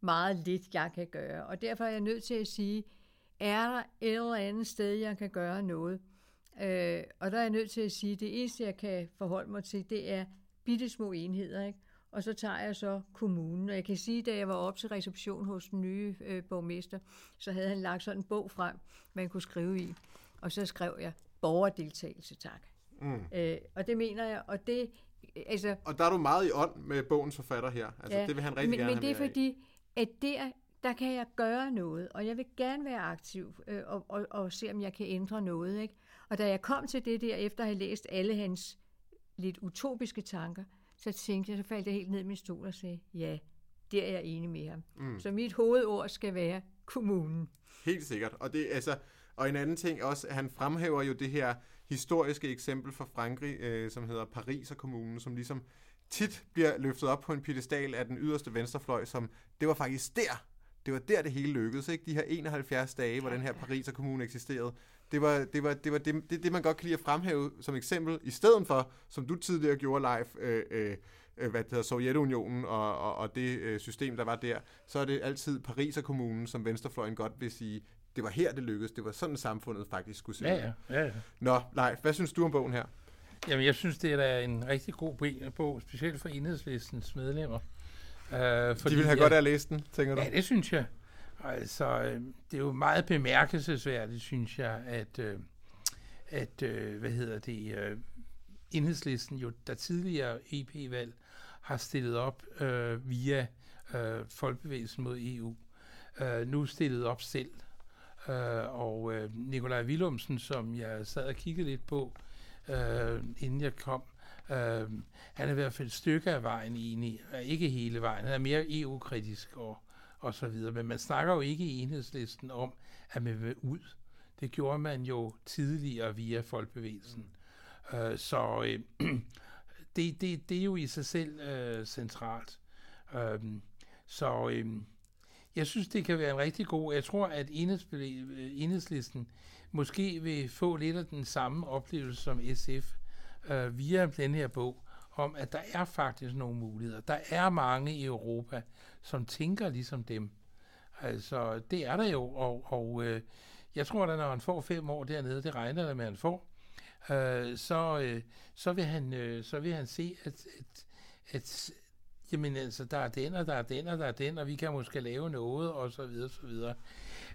meget lidt, jeg kan gøre. Og derfor er jeg nødt til at sige, er der et eller andet sted, jeg kan gøre noget? Øh, og der er jeg nødt til at sige, at det eneste, jeg kan forholde mig til, det er bitte små enheder. Ikke? Og så tager jeg så kommunen. Og jeg kan sige, da jeg var op til reception hos den nye øh, borgmester, så havde han lagt sådan en bog frem, man kunne skrive i. Og så skrev jeg, borgerdeltagelse, tak. Mm. Øh, og det mener jeg, og det altså, og der er du meget i ånd med bogens forfatter her. Altså, ja, det vil han rigtig men, gerne Men det er fordi, af. at der, der kan jeg gøre noget, og jeg vil gerne være aktiv øh, og, og, og se, om jeg kan ændre noget. Ikke? Og da jeg kom til det der, efter at have læst alle hans lidt utopiske tanker, så tænkte jeg, så faldt jeg helt ned i min stol og sagde, ja, det er jeg enig med ham. Mm. Så mit hovedord skal være kommunen. Helt sikkert. Og, det, altså, og en anden ting også, han fremhæver jo det her historiske eksempel fra Frankrig, øh, som hedder Paris og kommunen, som ligesom tit bliver løftet op på en pedestal af den yderste venstrefløj, som det var faktisk der, det var der, det hele lykkedes. Ikke? De her 71 dage, hvor den her Pariser kommune eksisterede, det var det, var, det, var det, det, det, man godt kan lide at fremhæve som eksempel, i stedet for, som du tidligere gjorde live, øh, øh, øh, hvad det hedder, Sovjetunionen og, og, og det øh, system, der var der, så er det altid Pariser kommunen, som Venstrefløjen godt vil sige, det var her, det lykkedes. Det var sådan, samfundet faktisk skulle se Ja, ja, ja, ja. Nå, Leif, hvad synes du om bogen her? Jamen, jeg synes, det er en rigtig god bog, specielt for enhedslistens medlemmer. Uh, fordi, De vil have jeg, godt af at læse den, tænker du? Ja, det synes jeg. Altså, øh, det er jo meget bemærkelsesværdigt, synes jeg, at, øh, at hvad hedder det, enhedslisten jo, der tidligere EP-valg har stillet op øh, via øh, Folkebevægelsen mod EU, øh, nu stillet op selv. Øh, og øh, Nikolaj Willumsen, som jeg sad og kiggede lidt på, øh, inden jeg kom, øh, han er i hvert fald et stykke af vejen enig, ikke hele vejen, han er mere EU-kritisk og, og så videre, men man snakker jo ikke i enhedslisten om, at man vil ud. Det gjorde man jo tidligere via Folkebevægelsen. Øh, så øh, det, det, det er jo i sig selv øh, centralt. Øh, så øh, jeg synes, det kan være en rigtig god... Jeg tror, at øh, enhedslisten måske vil få lidt af den samme oplevelse som SF øh, via den her bog, om at der er faktisk nogle muligheder. Der er mange i Europa, som tænker ligesom dem. Altså, det er der jo, og, og øh, jeg tror, da, når han får fem år dernede, det regner der med, at han får, øh, så, øh, så, vil han, øh, så vil han se, at, at, at jamen altså, der er den, og der er den, og der er den, og vi kan måske lave noget, og så videre, så videre.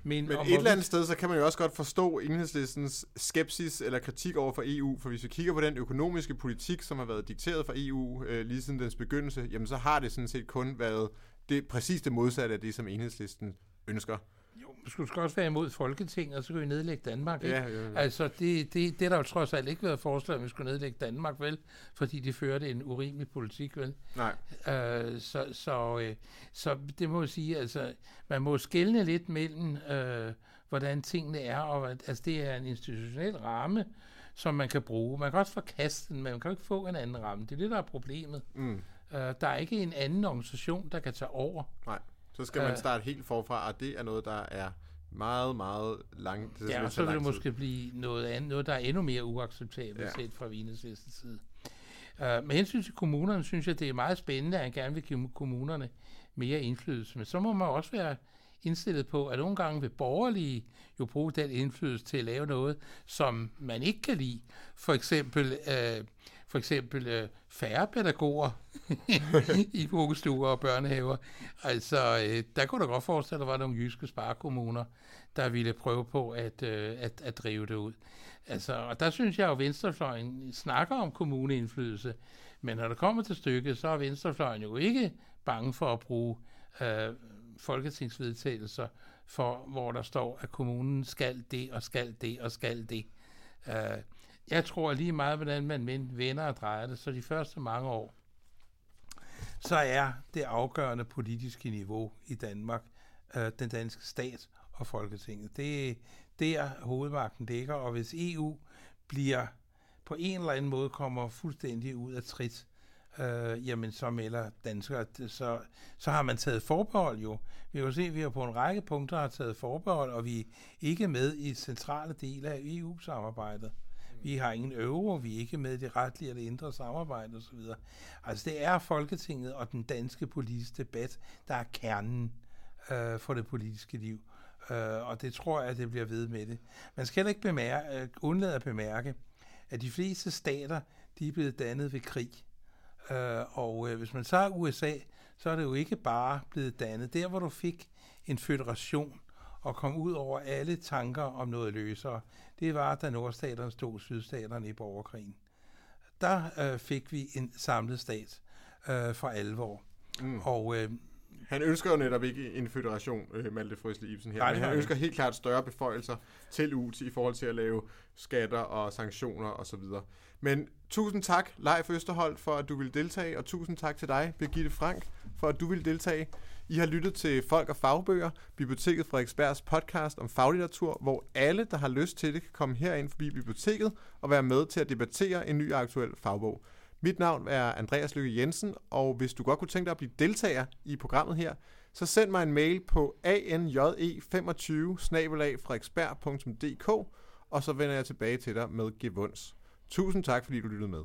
Men, Men et eller andet sted, så kan man jo også godt forstå enhedslistens skepsis eller kritik over for EU, for hvis vi kigger på den økonomiske politik, som har været dikteret fra EU øh, lige siden dens begyndelse, jamen så har det sådan set kun været det præcis det modsatte af det, som enhedslisten ønsker. Jo, skulle skal også være imod Folketinget, og så kan vi nedlægge Danmark. Ikke? Ja, ja, ja. Altså, det, det, det der jo trods alt ikke været forslag, at vi skulle nedlægge Danmark, vel? Fordi de førte en urimelig politik, vel? Nej. Øh, så, så, øh, så det må jeg sige, altså, man må skælne lidt mellem, øh, hvordan tingene er, og altså, det er en institutionel ramme, som man kan bruge. Man kan også forkaste den, men man kan ikke få en anden ramme. Det er det, der er problemet. Mm. Øh, der er ikke en anden organisation, der kan tage over. Nej. Så skal man øh. starte helt forfra, og det er noget, der er meget, meget langt. Det ja, og så vil det måske blive noget andet, noget, der er endnu mere uacceptabelt ja. set fra Vineslæstens side. Uh, med hensyn til kommunerne, synes jeg, det er meget spændende, at han gerne vil give kommunerne mere indflydelse. Men så må man også være indstillet på, at nogle gange vil borgerlige jo bruge den indflydelse til at lave noget, som man ikke kan lide. For eksempel uh, for eksempel øh, færre pædagoger i vuggestuer og børnehaver. Altså, øh, der kunne du godt forestille, at der var nogle jyske sparekommuner, der ville prøve på at, øh, at, at drive det ud. Altså, og der synes jeg jo, at Venstrefløjen snakker om kommuneindflydelse, men når det kommer til stykket, så er Venstrefløjen jo ikke bange for at bruge øh, folketingsvedtagelser, for, hvor der står, at kommunen skal det og skal det og skal det. Øh, jeg tror lige meget, hvordan man vender og drejer det, så de første mange år, så er det afgørende politiske niveau i Danmark øh, den danske stat og Folketinget. Det er der hovedmagten ligger, og hvis EU bliver på en eller anden måde kommer fuldstændig ud af trit, øh, jamen så melder danskere, så, så har man taget forbehold jo. Vi kan jo se, at vi har på en række punkter har taget forbehold, og vi er ikke med i centrale dele af EU-samarbejdet. Vi har ingen euro, vi er ikke med i det retlige eller indre samarbejde osv. Altså det er Folketinget og den danske politiske debat, der er kernen øh, for det politiske liv. Øh, og det tror jeg, at det bliver ved med det. Man skal heller ikke bemærke, øh, undlade at bemærke, at de fleste stater, de er blevet dannet ved krig. Øh, og øh, hvis man tager USA, så er det jo ikke bare blevet dannet. Der, hvor du fik en federation, og kom ud over alle tanker om noget løsere, det var, da nordstaterne stod sydstaterne i borgerkrigen. Der øh, fik vi en samlet stat øh, for alvor. Mm. Og øh, han ønsker jo netop ikke en federation, øh, Malte Frøsle Ibsen her, nej, men han ønsker helt klart større beføjelser til UT i forhold til at lave skatter og sanktioner osv. Men tusind tak, Leif Østerhold, for at du vil deltage, og tusind tak til dig, Birgitte Frank, for at du vil deltage. I har lyttet til Folk og Fagbøger, Biblioteket Frederiksbergs podcast om faglitteratur, hvor alle, der har lyst til det, kan komme herind forbi biblioteket og være med til at debattere en ny aktuel fagbog. Mit navn er Andreas Lykke Jensen, og hvis du godt kunne tænke dig at blive deltager i programmet her, så send mig en mail på anje25 og så vender jeg tilbage til dig med Gevunds. Tusind tak, fordi du lyttede med.